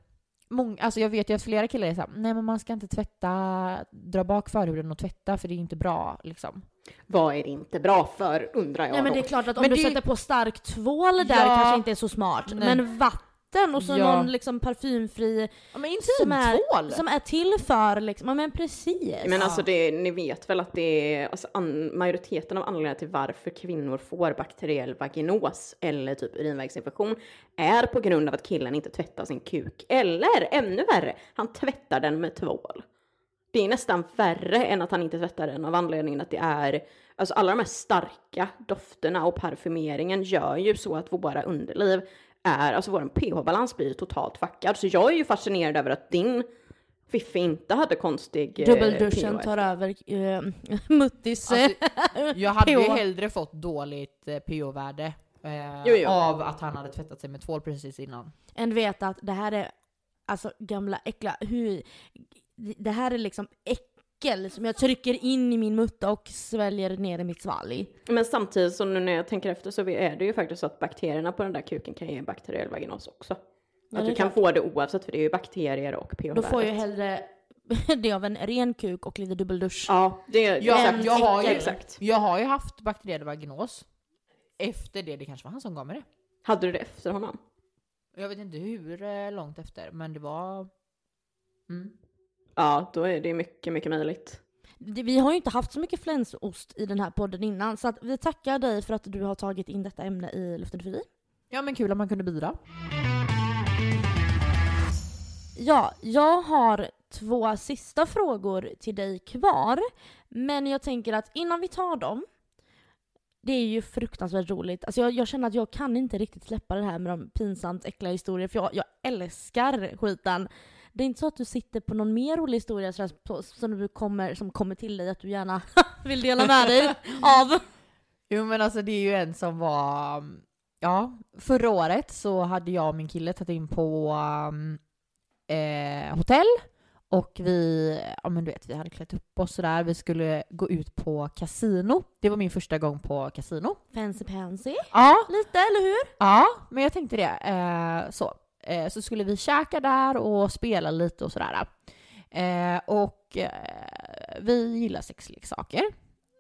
Många, alltså jag vet ju att flera killar är såhär, nej men man ska inte tvätta, dra bak förhuden och tvätta för det är inte bra liksom. Vad är det inte bra för undrar jag Nej men då. det är klart att om Men du det- sätter på stark tvål där Ja. kanske inte är så smart. Nej. Men vatten och så Ja. någon liksom parfymfri Ja men som är, som är till för liksom, ja men precis. Men alltså det, ni vet väl att det är alltså an, majoriteten av anledningarna till varför kvinnor får bakteriell vaginos eller typ urinvägsinfektion är på grund av att killen inte tvättar sin kuk. Eller ännu värre, han tvättar den med tvål. Det är nästan värre än att han inte tvättar den av anledningen att det är, alltså alla de här starka dofterna och parfymeringen gör ju så att våra underliv är, alltså vår pH-balans blir totalt fuckad. Så jag är ju fascinerad över att din Fiffi inte hade konstig eh, Dubbelduschen tar över äh, Muttis Alltså, jag hade ju hellre fått dåligt eh, pH-värde eh, Jo, jo. av att han hade tvättat sig med tvål precis innan. än veta att det här är alltså gamla äckla, hur, det här är liksom äckel som jag trycker in i min mutta och sväljer ner i mitt svalg. Men samtidigt så nu när jag tänker efter så är det ju faktiskt så att bakterierna på den där kuken kan ge bakteriell vaginos också. Ja, att du kan klart. få det oavsett för det är ju bakterier och pH Då får jag hellre (laughs) det av en ren kuk och lite dubbeldusch. Ja, det är Ja, exakt. jag har ju- exakt. Jag har ju haft bakteriell vaginos. Efter det, det kanske var han som gav mig det. Hade du det efter honom? Jag vet inte hur eh, långt efter, men det var... Mm. Ja, då är det mycket, mycket möjligt. Vi har ju inte haft så mycket flänsost i den här podden innan, så att vi tackar dig för att du har tagit in detta ämne i Luften för vi. Ja men kul om man kunde bidra. Ja, jag har två sista frågor till dig kvar. Men jag tänker att innan vi tar dem, det är ju fruktansvärt roligt. Alltså jag, jag känner att jag kan inte riktigt släppa det här med de pinsamt äckliga historier, för jag, jag älskar skiten. Det är inte så att du sitter på någon mer rolig historia sådär, som, du kommer, som kommer till dig att du gärna (laughs) vill dela med dig av? Jo men alltså det är ju en som var... Ja, förra året så hade jag och min kille tagit in på um, eh, hotell och vi, ja men du vet, vi hade klätt upp oss sådär. Vi skulle gå ut på kasino. Det var min första gång på kasino. Fancy pansy? Ja, Lite, eller hur? ja men jag tänkte det. Eh, så. Eh, så skulle vi käka där och spela lite och sådär. Eh, och eh, vi gillar sexleksaker.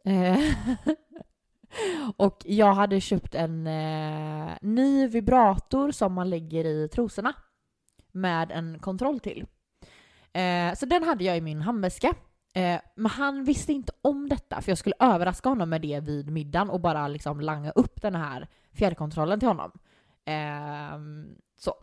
Eh, (laughs) och jag hade köpt en eh, ny vibrator som man lägger i trosorna. Med en kontroll till. Eh, så den hade jag i min handväska. Eh, men han visste inte om detta för jag skulle överraska honom med det vid middagen och bara liksom langa upp den här fjärrkontrollen till honom. Ehm, så.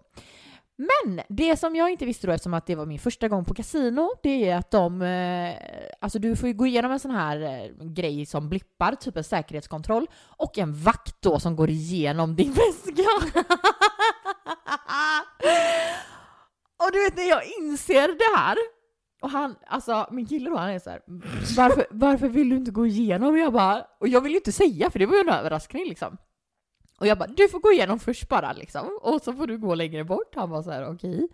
Men det som jag inte visste då eftersom att det var min första gång på kasino, det är att de, eh, alltså du får ju gå igenom en sån här eh, grej som blippar, typ en säkerhetskontroll, och en vakt då som går igenom din (laughs) väska. och du vet när jag inser det här, och han, alltså min kille då, han är så här, varför, varför vill du inte gå igenom? Och jag bara, och jag vill ju inte säga för det var ju en överraskning liksom. Och jag bara, du får gå igenom först bara liksom. Och så får du gå längre bort. Han var så här, okej.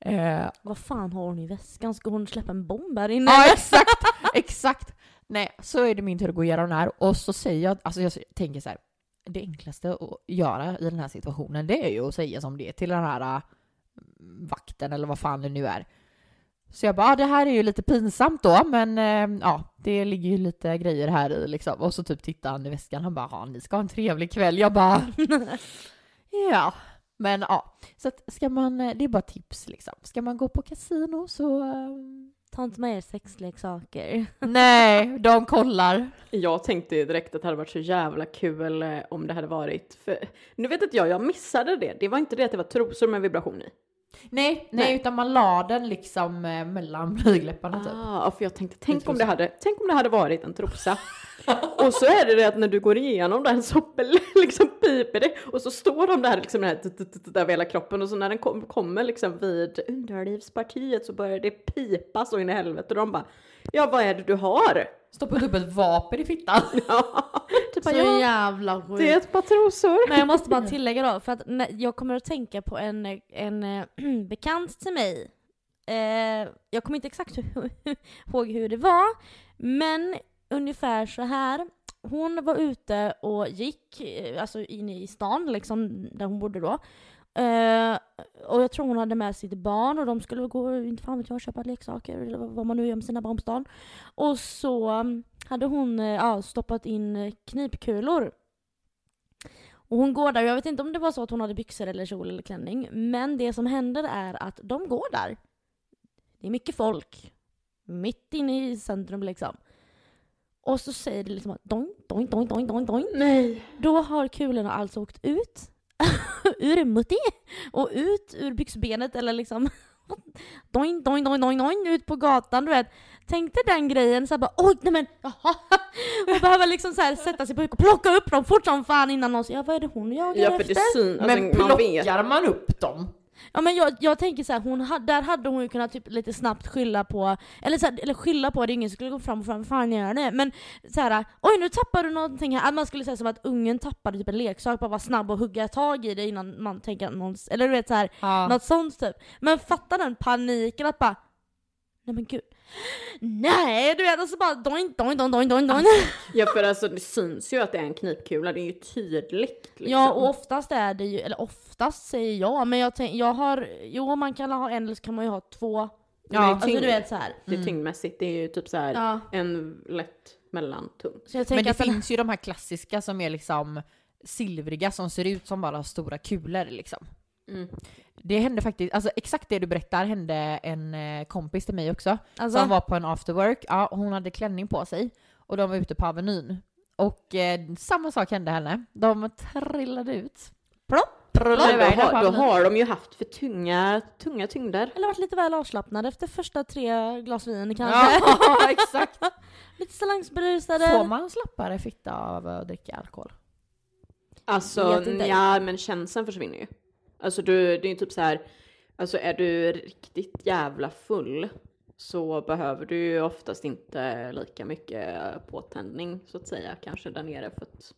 Eh, Vad fan har hon i väskan? Ska hon släppa en bomb här inne? ja exakt, exakt. Nej, så är det min tur att gå igenom den här. Och så säger jag, alltså jag tänker så här. Det enklaste att göra i den här situationen det är ju att säga som det är till den här äh, vakten eller vad fan det nu är. Så jag bara, ah, det här är ju lite pinsamt då, men eh, ja, det ligger ju lite grejer här i liksom. Och så typ tittar han i väskan, han bara, "Ja, ni ska ha en trevlig kväll. Jag bara, (laughs) ja. Men ja, så att ska man, eh, det är bara tips liksom. Ska man gå på kasino så... eh, Ta inte med er sexleksaker. (laughs) Nej, de kollar. Jag tänkte direkt att det hade varit så jävla kul eh, om det hade varit, för nu vet inte jag, jag missade det. Det var inte det att det var trosor med vibration i. Nej, nej, Nej. utan man la den liksom eh, mellan blygdläpparna typ. Ah, för jag tänkte, tänk om, det hade, tänk om det hade varit en trosa. (laughs) och så är det det att när du går igenom den så (laughs) liksom piper det och så står de där liksom den här där över hela kroppen och så när den kom, kommer liksom vid underlivspartiet så börjar det pipa så in i helvete och de bara Ja vad är det du har? Stoppat upp ett vapen i fittan. (laughs) Ja, typ Så ja, jävla sjukt. det är ett par trosor. Men jag måste bara (laughs) tillägga då, för att jag kommer att tänka på en, en eh, (clears throat) bekant till mig. Eh, jag kommer inte exakt (laughs) ihåg hur det var, men ungefär så här. Hon var ute och gick, eh, alltså inne i stan liksom, där hon bodde då. Eh, jag tror hon hade med sitt barn och de skulle gå, inte fan vet jag, köpa leksaker eller vad- man nu gör med sina barn på stan. Och så mm, hade hon eh, ja, stoppat in eh, knipkulor och hon går där, jag vet inte om det var så att hon hade byxor eller kjol eller klänning, men det som händer är att de går där. Det är mycket folk. Mitt inne i centrum liksom. Och så säger det liksom att doing, doing, doing, doing, doing. Nej. Då har kulorna alltså åkt ut (laughs) ur mutti och ut ur byxbenet eller liksom (laughs) doing, doing, doing, doing, doing, ut på gatan du vet. Tänk dig den grejen såhär bara oj nej men jaha. (laughs) Och behöva liksom så här sätta sig på huk och plocka upp dem fort som fan innan någon säger ja vad är det hon jagar Ja för efter? det syns, alltså, Men man vet. plockar man upp dem? Ja men jag, jag tänker så här, hon, ha- där hade hon ju kunnat typ lite snabbt skylla på, eller, så här, eller skylla på att ingen skulle gå fram och fram, fan gör det? Men så här, oj nu tappar du någonting här. Att man skulle säga som att ungen tappade typ en leksak, bara vara snabb och hugga tag i det innan man tänker att någon, eller du vet så här, Ja. något sånt typ. Men fatta den paniken att bara, nej men gud. Nej du vet, alltså bara doing, doing, doing, doing, doing, doing. Ja för alltså det syns ju att det är en knipkula, det är ju tydligt. Liksom. Ja och oftast är det ju, eller oftast säger jag, men jag, tänk, jag har, jo man kan ha en eller så kan man ju ha två. Ja, det är Alltså du vet så här. Det är tyngdmässigt, det är ju typ så här Ja. en lätt mellantung. Så jag Men det den, finns ju de här klassiska som är liksom silvriga som ser ut som bara stora kulor liksom. Mm. Det hände faktiskt, alltså exakt det du berättar hände en eh, kompis till mig också. alltså, Som var på en afterwork, ja hon hade klänning på sig och de var ute på Avenyn. Och eh, samma sak hände henne. De trillade ut. Plopp! Ja, då, har, då har de ju haft för tunga, tunga tyngder. eller varit lite väl avslappnad efter första tre glas vin kanske. (laughs) Ja, exakt. (laughs) lite salangsberusade. Får man slappare fitta av att dricka alkohol? Alltså, Vet inte. ja men känslan försvinner ju. Alltså du, det är typ så här. alltså är du riktigt jävla full så behöver du ju oftast inte lika mycket påtändning så att säga kanske där nere för att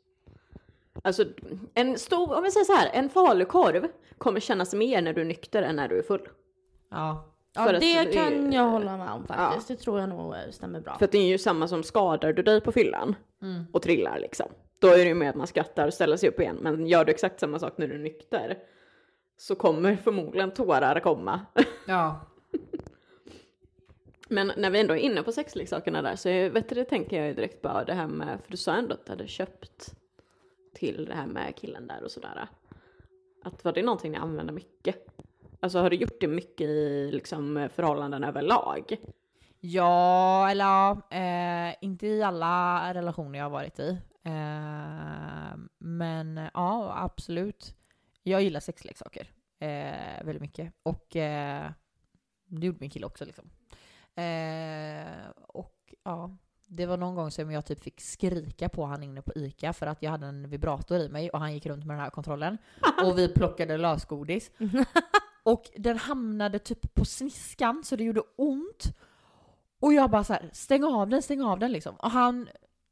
Alltså en stor, om vi säger så här, en falukorv kommer kännas mer när du är nykter än när du är full. Ja. Ja det det- kan jag hålla med om faktiskt. Det tror jag nog stämmer bra. För att det är ju samma som skadar du dig på fyllan Mm. och trillar liksom. Då är det ju med att man skrattar och ställer sig upp igen. Men gör du exakt samma sak när du är nykter så kommer förmodligen tårar komma. (laughs) Ja. Men när vi ändå är inne på sexleksakerna där så vet du, tänker jag ju direkt bara det här med, för du sa ändå att du hade köpt till det här med killen där och sådär. Att var det någonting ni använde mycket? Alltså har du gjort det mycket i liksom förhållanden överlag? Ja, eller ja, eh, inte i alla relationer jag har varit i. Eh, men ja, absolut. Jag gillar sexleksaker eh, väldigt mycket. Och eh, det gjorde min kille också liksom. Eh, och ja, det var någon gång som jag typ fick skrika på han inne på ICA för att jag hade en vibrator i mig och han gick runt med den här kontrollen. (laughs) Och vi plockade lösgodis. (laughs) Och den hamnade typ på sniskan så det gjorde ont. Och jag bara så här, stäng av den, stäng av den liksom. Och han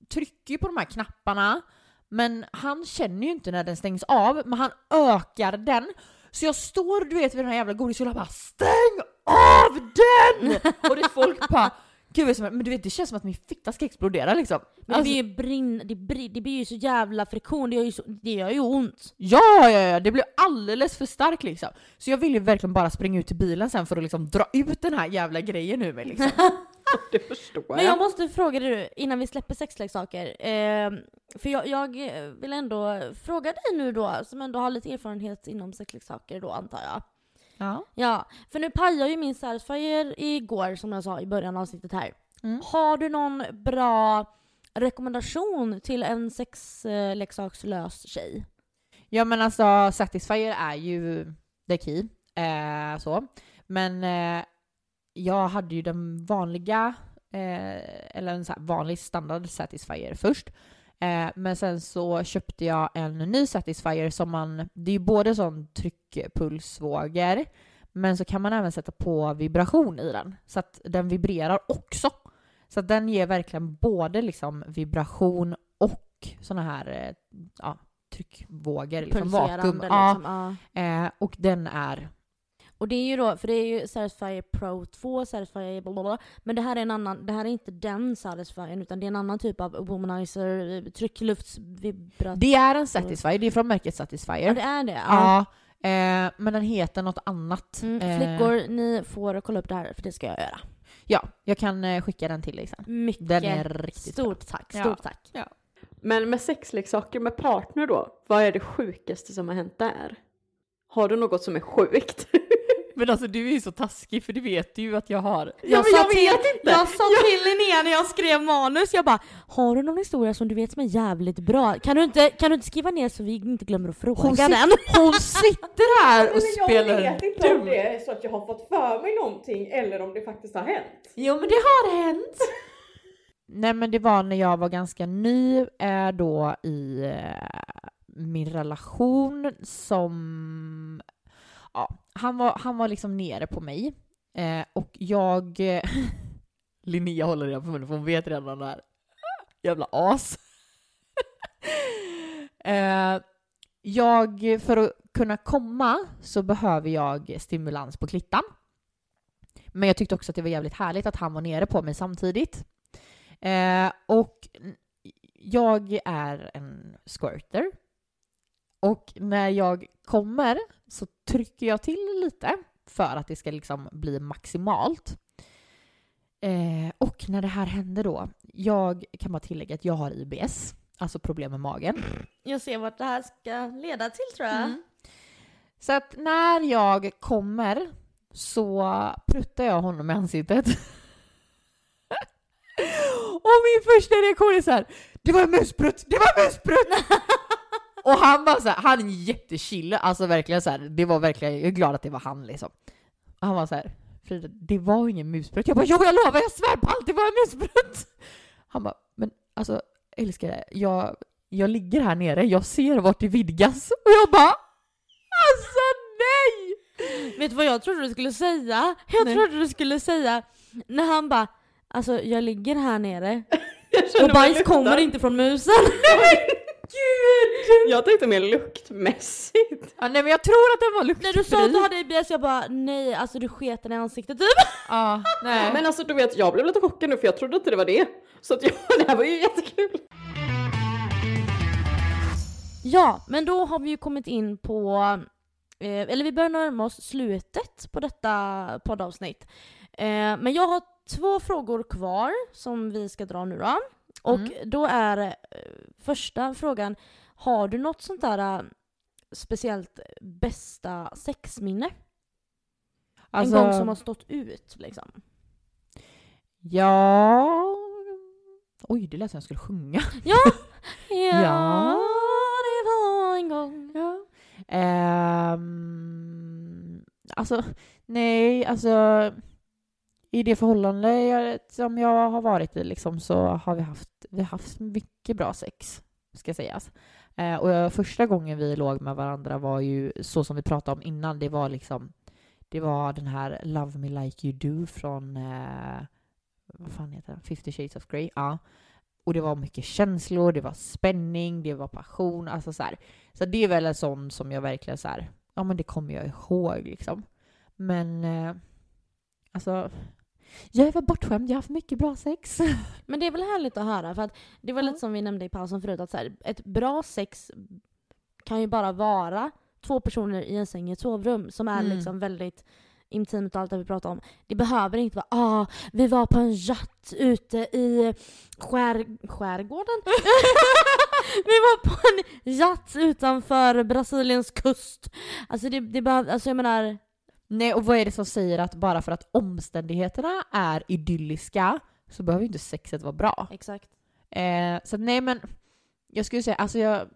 trycker ju på de här knapparna, men han känner ju inte när den stängs av, men han ökar den. Så jag står du vet vid den här jävla godishyllan och bara stäng av den! Och det är folk bara Gud, men du vet det känns som att min fitta ska explodera liksom. Men det Alltså, blir ju brinn, det, blir, det blir ju så jävla friktion, det gör ju, så, det gör ju ont. Ja, ja, ja, det blir alldeles för starkt liksom. Så jag vill ju verkligen bara springa ut till bilen sen för att liksom dra ut den här jävla grejen ur mig liksom. (laughs) (laughs) Det förstår Men jag måste fråga dig nu, innan vi släpper sexleksaker. Eh, för jag, jag vill ändå fråga dig nu då, som ändå har lite erfarenhet inom sexleksaker då antar jag. Ja. Ja, för nu pajar ju min Satisfyer igår som jag sa i början av avsnittet här. Mm. Har du någon bra rekommendation till en sexleksakslös tjej? Ja men alltså Satisfyer är ju the key. Eh, så. Men eh, jag hade ju den vanliga, eh, eller en så vanlig standard Satisfyer först. Eh, men sen så köpte jag en ny Satisfyer som man, det är ju både sån tryckpulsvågor, men så kan man även sätta på vibration i den. Så att den vibrerar också. Så att den ger verkligen både liksom vibration och såna här eh, ja, tryckvågor, liksom vakuum. liksom. Ja, Ja. eh, och den är... Och det är ju då, för det är ju Satisfyer Pro 2, Satisfyer bla bla bla. Men det här är en annan, det här är inte den Satisfyern utan det är en annan typ av womanizer, eh, tryckluftsvibrat. Det är en Satisfyer, det är från märket Satisfyer. Ja det är det. Ja, eh, men den heter något annat. Mm, Eh, flickor, ni får kolla upp det här för det ska jag göra. Ja, jag kan eh, skicka den till dig sen. Mycket Den är riktigt bra. stort tack, Ja. stort tack. Men med sexleksaker med partner då, vad är det sjukaste som har hänt där? Har du något som är sjukt? (laughs) Men alltså du är ju så taskig för du vet ju att jag har. Ja, men jag till, vet inte. Jag sa till Linnea när jag skrev manus, jag bara Har du någon historia som du vet som är jävligt bra? Kan du inte, kan du inte skriva ner så vi inte glömmer att fråga Hon, den? (laughs) hon sitter här och spelar dum. det är så att jag har fått för mig någonting eller om det faktiskt har hänt. Jo men det har hänt. (laughs) Nej men det var när jag var ganska ny eh, då i eh, min relation som... Ja, han var, han var liksom nere på mig. Eh, och jag... (laughs) Linnea håller redan på munnen för hon vet redan det här. jävla as. (laughs) eh, jag, för att kunna komma så behöver jag stimulans på klittan. Men jag tyckte också att det var jävligt härligt att han var nere på mig samtidigt. Eh, och jag är en squirter. Och när jag kommer så trycker jag till lite för att det ska liksom bli maximalt. Eh, och när det här händer då, jag kan bara tillägga att jag har IBS, alltså problem med magen. Jag ser vart det här ska leda till tror jag. Mm. Så att när jag kommer så pruttar jag honom i ansiktet. (laughs) Och min första reaktion är så här: det var en musprutt, det var en musprutt! (laughs) Och han bara så här, han är jättechill, alltså verkligen så här, det var verkligen, jag är glad att det var han liksom. Och han var så här, Frida, det var ingen musprutt. Jag bara, jo jag lovar, jag svär på allt, det var en musprutt! Han bara, men alltså älskare, jag, jag ligger här nere, jag ser vart det vidgas. Och jag bara, alltså nej! Vet du vad jag trodde du skulle säga? Jag Nej. trodde du skulle säga när han bara Alltså jag ligger här nere (laughs) och bajs kommer inte från musen. (laughs) Gud! Jag tänkte mer luktmässigt. Ja, nej men jag tror att den var När luktfri. du sa att du hade IBS jag bara nej alltså du sket den i ansiktet typ. Ja, nej. Men alltså du vet, jag blev lite chockad nu för jag trodde inte det var det. Så att jag, (laughs) det här var ju jättekul. Ja, men då har vi ju kommit in på, eh, eller vi börjar närma oss slutet på detta poddavsnitt. Eh, men jag har två frågor kvar som vi ska dra nu då. Och Mm. då är eh, första frågan, har du något sånt där eh, speciellt bästa sexminne? Alltså, En gång som har stått ut liksom. Ja... Oj, det lät som jag skulle sjunga. (laughs) (laughs) Ja, Ja. det var en gång. Ja. Ehm, alltså, nej, alltså i det förhållande jag, som jag har varit i liksom, så har vi haft, vi haft mycket bra sex, ska sägas. Eh, och jag, första gången vi låg med varandra var ju så som vi pratade om innan, det var liksom det var den här Love Me Like You Do från eh, vad fan heter den? 50 Shades of Grey. Ja. Och det var mycket känslor, det var spänning, det var passion, alltså så här. Så det är väl en sån som jag verkligen så här, ja men det kommer jag ihåg liksom. Men eh, alltså, jag är väl bortskämd, jag har haft mycket bra sex. (laughs) Men det är väl härligt att höra för att det var Ja. lite som vi nämnde i pausen förut att så här, ett bra sex kan ju bara vara två personer i en säng i ett sovrum som är Mm. liksom väldigt intimt och allt det vi pratar om. Det behöver inte vara ah, vi var på en yacht ute i skär, skärgården. (laughs) vi var på en yacht utanför Brasiliens kust. Alltså det, det behöver, alltså jag menar Nej, och vad är det som säger att bara för att omständigheterna är idylliska så behöver ju inte sexet vara bra. exakt. Eh, så att nej men, jag skulle säga, alltså jag,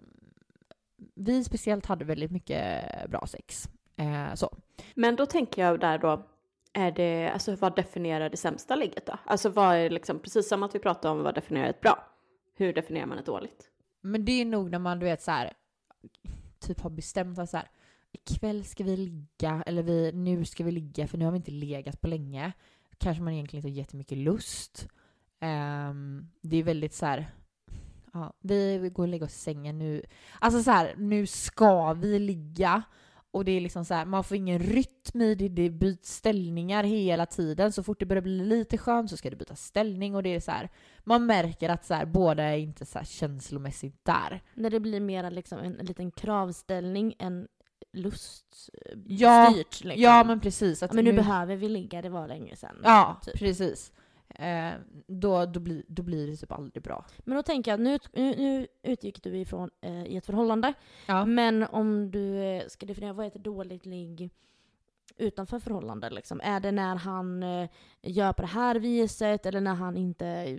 vi speciellt hade väldigt mycket bra sex. Eh, så. Men då tänker jag där då, är det, alltså vad definierar det sämsta ligget då? Alltså vad är liksom, precis som att vi pratade om vad definierar ett bra. Hur definierar man ett dåligt? Men det är nog när man du vet så här, typ har bestämt att så här, ikväll ska vi ligga, eller vi, nu ska vi ligga för nu har vi inte legat på länge. Kanske man egentligen inte har jättemycket lust. Um, det är väldigt så här. Ja, vi, vi går och lägger oss i sängen nu. Alltså så här, nu ska vi ligga. Och det är liksom så här, man får ingen rytm i det, det byts ställningar hela tiden. Så fort det börjar bli lite skönt så ska det byta ställning och det är så här, man märker att så här, båda är inte så här känslomässigt där. När det blir mer liksom en, en liten kravställning än luststyrt. Ja, liksom. Ja men precis. Att men nu behöver vi ligga, det var länge sedan. Ja, typ. precis. Eh, då, då, blir, då blir det typ aldrig bra. Men då tänker jag, nu, nu, nu utgick du ifrån eh, i ett förhållande. Ja. Men om du eh, ska definiera, vad är ett dåligt ligg utanför förhållande? Liksom? Är det när han eh, gör på det här viset eller när han inte eh,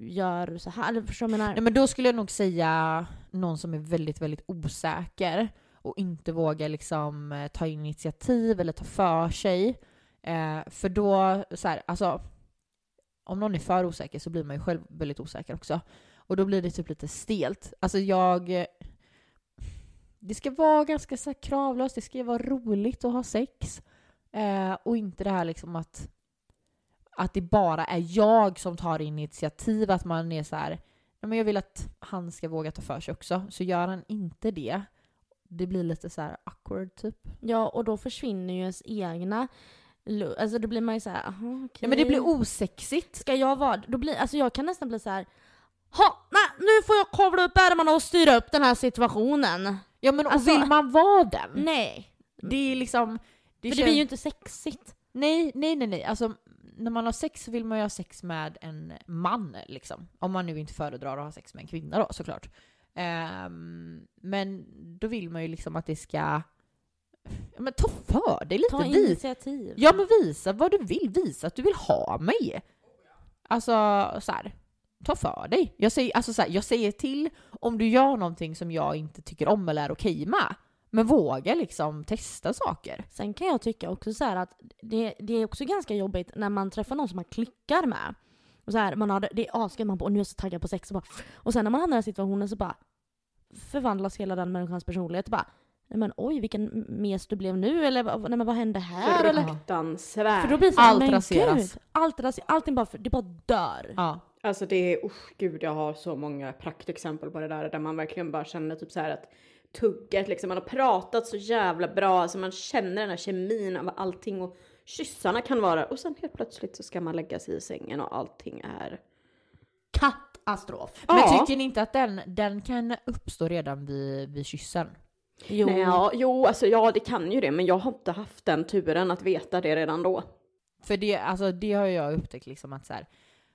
gör så här? Förstår jag menar? Nej, men då skulle jag nog säga någon som är väldigt, väldigt osäker och inte vågar liksom eh, ta initiativ eller ta för sig. Eh, för då, så här, alltså, om någon är för osäker så blir man ju själv väldigt osäker också. Och då blir det typ lite stelt. Alltså jag... Det ska vara ganska så kravlöst, det ska vara roligt att ha sex. Eh, och inte det här liksom att, att det bara är jag som tar initiativ, att man är så här men jag vill att han ska våga ta för sig också. Så gör han inte det, det blir lite så här awkward typ. Ja, och då försvinner ju ens egna... Alltså då blir man ju såhär, aha okej. Ja, men det blir osexigt. Ska jag vara... Då blir, alltså jag kan nästan bli så här. Ha, nej, nu får jag kavla upp ärmarna och styra upp den här situationen. Ja men och Alltså- vill man vara den? Nej. Det är liksom... Det För det blir ju inte sexigt. Nej, nej, nej, nej. Alltså, när man har sex så vill man ju ha sex med en man liksom. Om man nu inte föredrar att ha sex med en kvinna då såklart. Ehm, men då vill man ju liksom att det ska... Ja, men ta för dig lite. Ta initiativ. Ja men visa vad du vill, visa att du vill ha mig. Alltså så här. ta för dig. Jag säger, alltså, så här, jag säger till om du gör någonting som jag inte tycker om eller är okej med. Men våga liksom testa saker. Sen kan jag tycka också så att det, det är också ganska jobbigt när man träffar någon som man klickar med. Och så här, man har, det är asgött, man bara, och nu är jag så taggad på sex. Och, bara, och sen när man hamnar i den situationen så bara förvandlas hela den människans personlighet. Bara, nej men oj vilken mes du blev nu eller vad- nej, men vad hände här? Fruktansvärt. För då blir det så Allt men raseras. Gud, allt raseras. Allting bara, det bara dör. Ja. Alltså det är, usch gud jag har så många praktexempel på det där där man verkligen bara känner typ så här att tugget liksom, man har pratat så jävla bra, alltså man känner den här kemin av allting och kyssarna kan vara och sen helt plötsligt så ska man lägga sig i sängen och allting är Katastrof. Men Ja. tycker ni inte att den, den kan uppstå redan vid, vid kyssen? Jo. Nej, ja, jo, alltså ja det kan ju det men jag har inte haft den turen att veta det redan då. För det, alltså, det har jag upptäckt liksom att så här,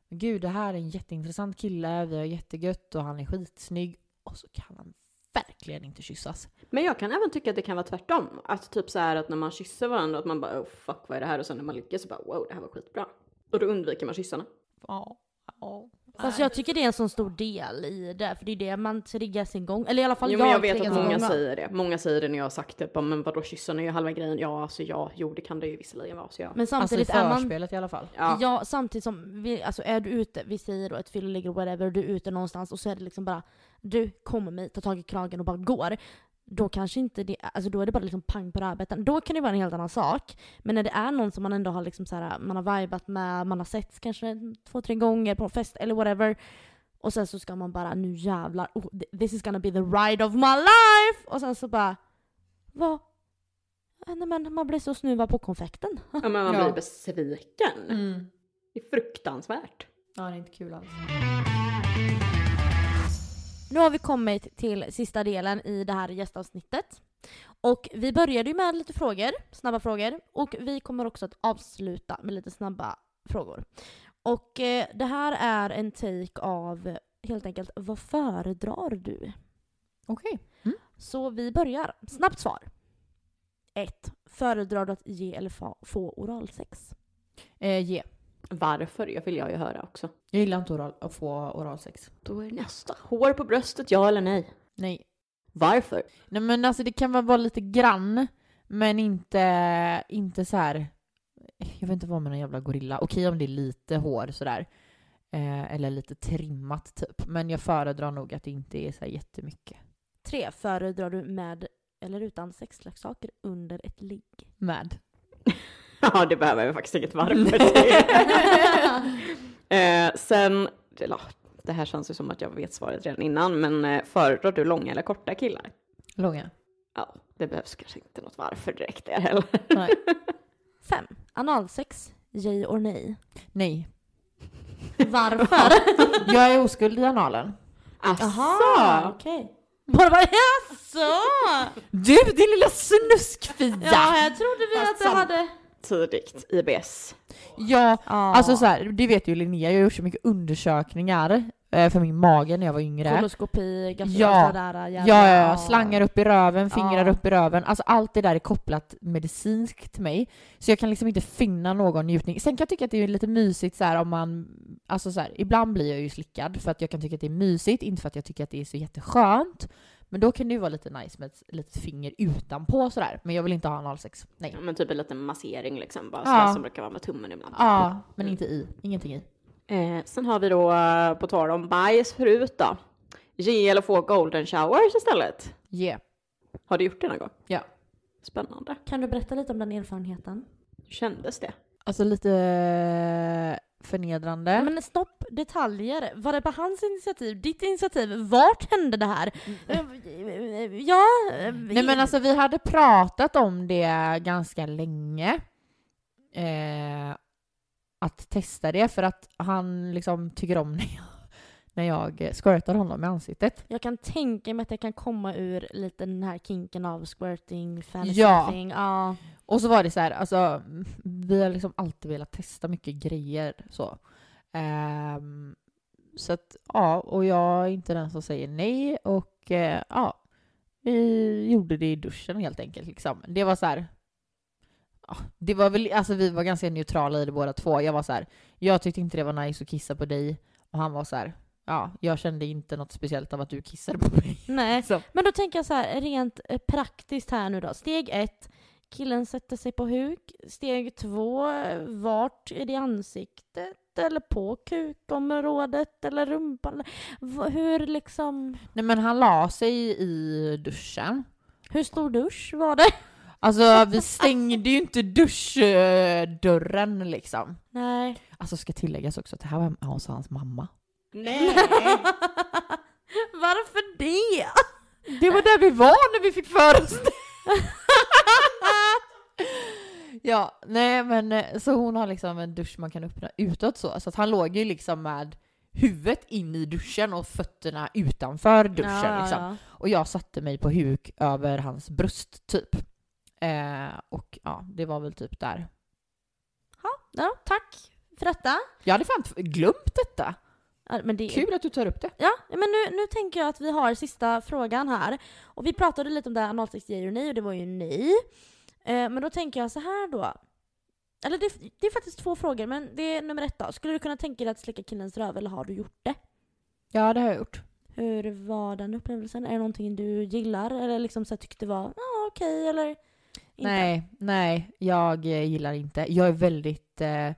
gud det här är en jätteintressant kille, vi har jättegött och han är skitsnygg. Och så kan han verkligen inte kyssas. Men jag kan även tycka att det kan vara tvärtom. Att typ så här att när man kysser varandra att man bara oh fuck vad är det här och sen när man ligger så bara wow det här var skitbra. Och då undviker man kyssarna. Ja, ja. Fast jag tycker det är en så stor del i det, för det är det man triggas igång. Eller i alla fall Jo, men jag vet att många säger det. Många säger det när jag har sagt det. Bara, Men vadå kyssarna är ju halva grejen. Ja alltså ja, jo det kan det ju visserligen vara. Så ja. Men Alltså i samtidigt är man... förspelet i alla fall. ja. Ja. samtidigt som, vi, alltså är du ute, vi säger då ett fylleligger whatever, du är ute någonstans och så är det liksom bara du kommer mig, tar tag i kragen och bara går. Då kanske inte det, alltså då är det bara liksom pang på rödbetan. Då kan det vara en helt annan sak. Men när det är någon som man ändå har liksom så här, man har vibat med, man har sett kanske två, tre gånger på en fest eller whatever. Och sen så ska man bara nu jävlar, oh, this is gonna be the ride of my life! Och sen så bara, vad? Ja, Nej men man blir så snuvad på konfekten. ja men man Ja. blir besviken. Mm. Det är fruktansvärt. Ja, det är inte kul alls. Nu har vi kommit till sista delen i det här gästavsnittet. Och vi började ju med lite frågor, snabba frågor. Och vi kommer också att avsluta med lite snabba frågor. Och eh, det här är en take av helt enkelt, vad föredrar du? Okej. Så vi börjar. Snabbt svar. 1. Föredrar du att ge eller få, få oralsex? Eh, ge. Varför? Jag vill jag ju höra också. Jag gillar inte oral, att få oralsex. Då är nästa. Hår på bröstet, ja eller nej? Nej. Varför? Nej men alltså det kan väl vara lite grann, men inte, inte så här. Jag vet inte vad med en jävla gorilla. Okej om det är lite hår sådär. Eh, eller lite trimmat typ. Men jag föredrar nog att det inte är så här jättemycket 3. Föredrar du med eller utan sexleksaker under ett ligg? med. (laughs) Ja, det behöver jag faktiskt inget varför till. (laughs) eh, sen, det här känns ju som att jag vet svaret redan innan, men eh, föredrar du långa eller korta killar? Långa. Ja, det behövs kanske inte något varför direkt där heller. Nej. (laughs) Fem. Analsex, yay or nej? Nej. Varför? Jag är oskuld i analen. Jaha, okej. Bara bara jaså? Du din lilla snuskfia! Ja, jag trodde vi Fast att du hade... Tidigt, IBS. Ja, Ja. alltså så här, det vet ju Linnea, jag har gjort så mycket undersökningar eh, för min mage när jag var yngre. Koloskopi, Ja. där ja, ja, slangar upp i röven, fingrar Ja. upp i röven. Alltså allt det där är kopplat medicinskt till mig. Så jag kan liksom inte finna någon njutning. Sen kan jag tycka att det är lite mysigt så här om man... Alltså så här, ibland blir jag ju slickad för att jag kan tycka att det är mysigt, inte för att jag tycker att det är så jätteskönt. Men då kan det ju vara lite nice med ett litet finger utanpå sådär. Men jag vill inte ha analsex. Nej. Ja, men typ en liten massering liksom, bara Ja. sådär som brukar vara med tummen ibland. Ja, men inte i. Ingenting i. Eh, sen har vi då, på tal om bajs förut då, ge eller få golden showers istället. Yeah. Har du gjort det någon gång? Ja. Spännande. Kan du berätta lite om den erfarenheten? Hur kändes det? Alltså lite förnedrande. Men stopp, detaljer. Var det på hans initiativ? Ditt initiativ? Vart hände det här? Eh, Ja... Nej men alltså vi hade pratat om det ganska länge. Eh, att testa det för att han liksom tycker om (laughs) när jag, när jag squirtar honom i ansiktet. Jag kan tänka mig att det kan komma ur lite den här kinken av squirting, fantasy Ja. Ja. Och så var det så här, alltså vi har liksom alltid velat testa mycket grejer så. Ehm, så att ja, och jag är inte den som säger nej och eh, ja, vi gjorde det i duschen helt enkelt liksom. Det var så här. Det var väl, alltså vi var ganska neutrala i det båda två. Jag var så här, jag tyckte inte det var nice att kissa på dig och han var så här, ja, jag kände inte något speciellt av att du kissade på mig. Nej, (laughs) Så. men då tänker jag så här rent eh, praktiskt här nu då. Steg ett, killen sätter sig på huk. Steg två, vart är det i ansiktet? Eller på kukområdet? Eller rumpan? Hur liksom... Nej men han la sig i duschen. Hur stor dusch var det? Alltså vi stängde ju inte duschdörren liksom. Nej. Alltså ska tilläggas också att det här var hemma hos hans mamma. Nej! (laughs) Varför det? Det var där vi var när vi fick för oss det. (laughs) Ja, nej men eh, så hon har liksom en dusch man kan öppna utåt så. Så att han låg ju liksom med huvudet in i duschen och fötterna utanför duschen Ja, liksom. ja. Och jag satte mig på huk över hans bröst typ. Eh, och ja, det var väl typ där. ja, tack för detta. Jag hade fan glömt detta. Men det, Kul att du tar upp det. Ja, men nu, nu tänker jag att vi har sista frågan här. Och vi pratade lite om det här analsex ja och nej och det var ju nej. Eh, men då tänker jag så här då. Eller det, det är faktiskt två frågor, men det är nummer ett då. Skulle du kunna tänka dig att slicka killens röv eller har du gjort det? Ja, det har jag gjort. Hur var den upplevelsen? Är det någonting du gillar eller liksom så här tyckte var ah, okej eller inte? Nej, nej, jag eh, gillar inte. Jag är väldigt... Eh,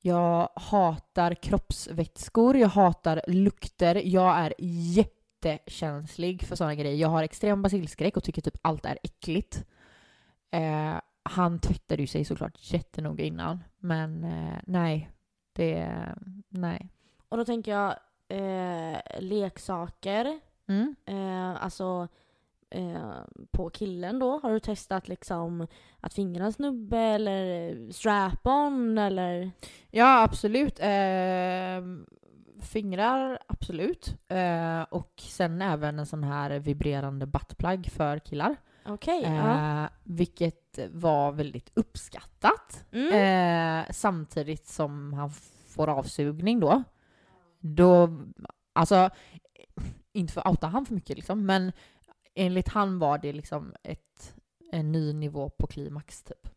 jag hatar kroppsvätskor, jag hatar lukter, jag är jättekänslig för sådana grejer. Jag har extrem basilskräck och tycker typ allt är äckligt. Eh, han tvättade ju sig såklart jättenoga innan, men eh, nej. Det... Nej. Och då tänker jag eh, leksaker. Mm. Eh, alltså eh, på killen då? Har du testat liksom att fingra en snubbe eller strap-on eller? Ja, absolut. Eh, fingrar, absolut. Eh, och sen även en sån här vibrerande buttplug för killar. Ja. Eh, vilket var väldigt uppskattat. Mm. Eh, samtidigt som han får avsugning då. Då, alltså, inte för att outa han för mycket liksom, men enligt han var det liksom ett, en ny nivå på klimax typ.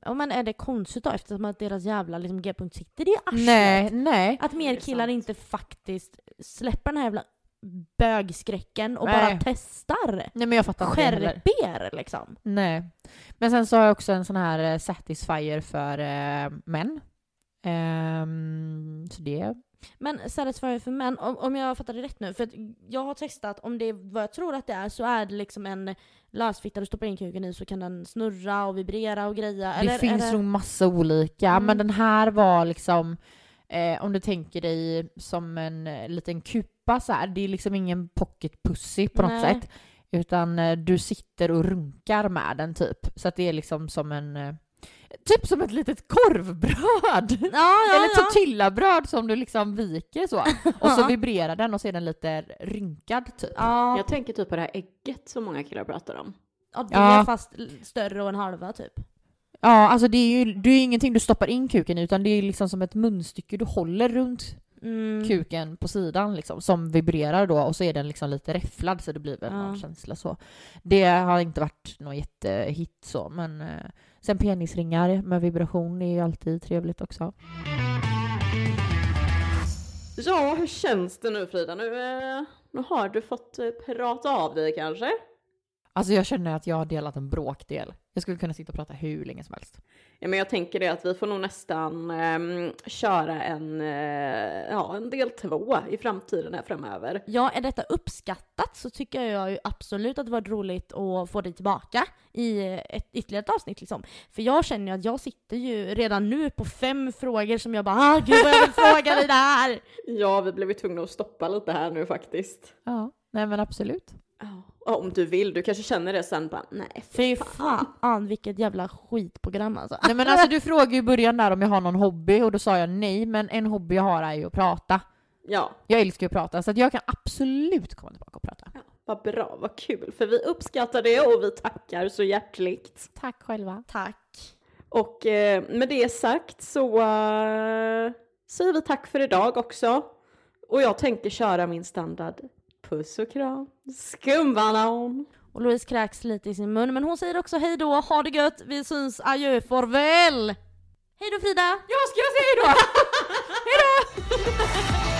Ja, men är det konstigt då eftersom att deras jävla liksom, G-punkt sitter i arslet? Nej, nej. Att mer killar inte faktiskt släpper den här jävla bögskräcken och Nej. bara testar. Nej men jag fattar inte det. Skärp er liksom. Nej. Men sen så har jag också en sån här eh, Satisfyer för eh, män. Ehm, så det. Men Satisfyer för män, om, om jag fattar det rätt nu, för jag har testat om det är vad jag tror att det är så är det liksom en lösfitta du stoppar in kuken i så kan den snurra och vibrera och greja. Det Eller, finns är nog massa olika, Mm. men den här var liksom eh, om du tänker dig som en eh, liten kupa så här. det är liksom ingen pocket pussy på något Nej. sätt. Utan eh, du sitter och runkar med den typ. Så att det är liksom som en eh, Typ som ett litet korvbröd! Ja, ja, (laughs) Eller ja. tortillabröd som du liksom viker så. Och så vibrerar den och så är den lite rynkad typ. Ja, Jag tänker typ på det här ägget som många killar pratar om. ja, det Ja. är fast större och en halva typ. Ja, alltså det är ju det är ingenting du stoppar in kuken i utan det är liksom som ett munstycke du håller runt Mm. kuken på sidan liksom, som vibrerar då och så är den liksom lite räfflad så det blir väl Ja. någon känsla så. Det har inte varit någon jättehit så men eh, sen penisringar med vibration är ju alltid trevligt också. Ja, hur känns det nu Frida? Nu, eh, nu har du fått eh, prata av dig kanske? Alltså jag känner att jag har delat en bråkdel. Jag skulle kunna sitta och prata hur länge som helst. Ja, men jag tänker det att vi får nog nästan ehm, köra en, eh, ja, en del två i framtiden här framöver. Ja, är detta uppskattat så tycker jag ju absolut att det var roligt att få dig tillbaka i ett ytterligare ett avsnitt liksom. För jag känner ju att jag sitter ju redan nu på fem frågor som jag bara ah gud vad jag vill fråga dig där! (laughs) Ja, vi blev ju tvungna att stoppa lite här nu faktiskt. Ja, nej men absolut. Ja, om du vill, du kanske känner det sen bara, nej Fy fan vilket jävla skitprogram alltså. Nej men (laughs) alltså du frågade ju i början där om jag har någon hobby och då sa jag nej men en hobby jag har är ju att prata. Ja, Jag älskar ju att prata så att jag kan absolut komma tillbaka och prata. vad bra, vad kul, för vi uppskattar det och vi tackar så hjärtligt. Tack själva. Tack. Och eh, med det sagt så eh, säger vi tack för idag också. Och jag tänker köra min standard puss och kram, skumbanan. Och Louise kräks lite i sin mun men hon säger också hej då, ha det gött, vi syns, adjö, farväl! Hej då Frida! Ja, ska jag säga då? (laughs) Hejdå!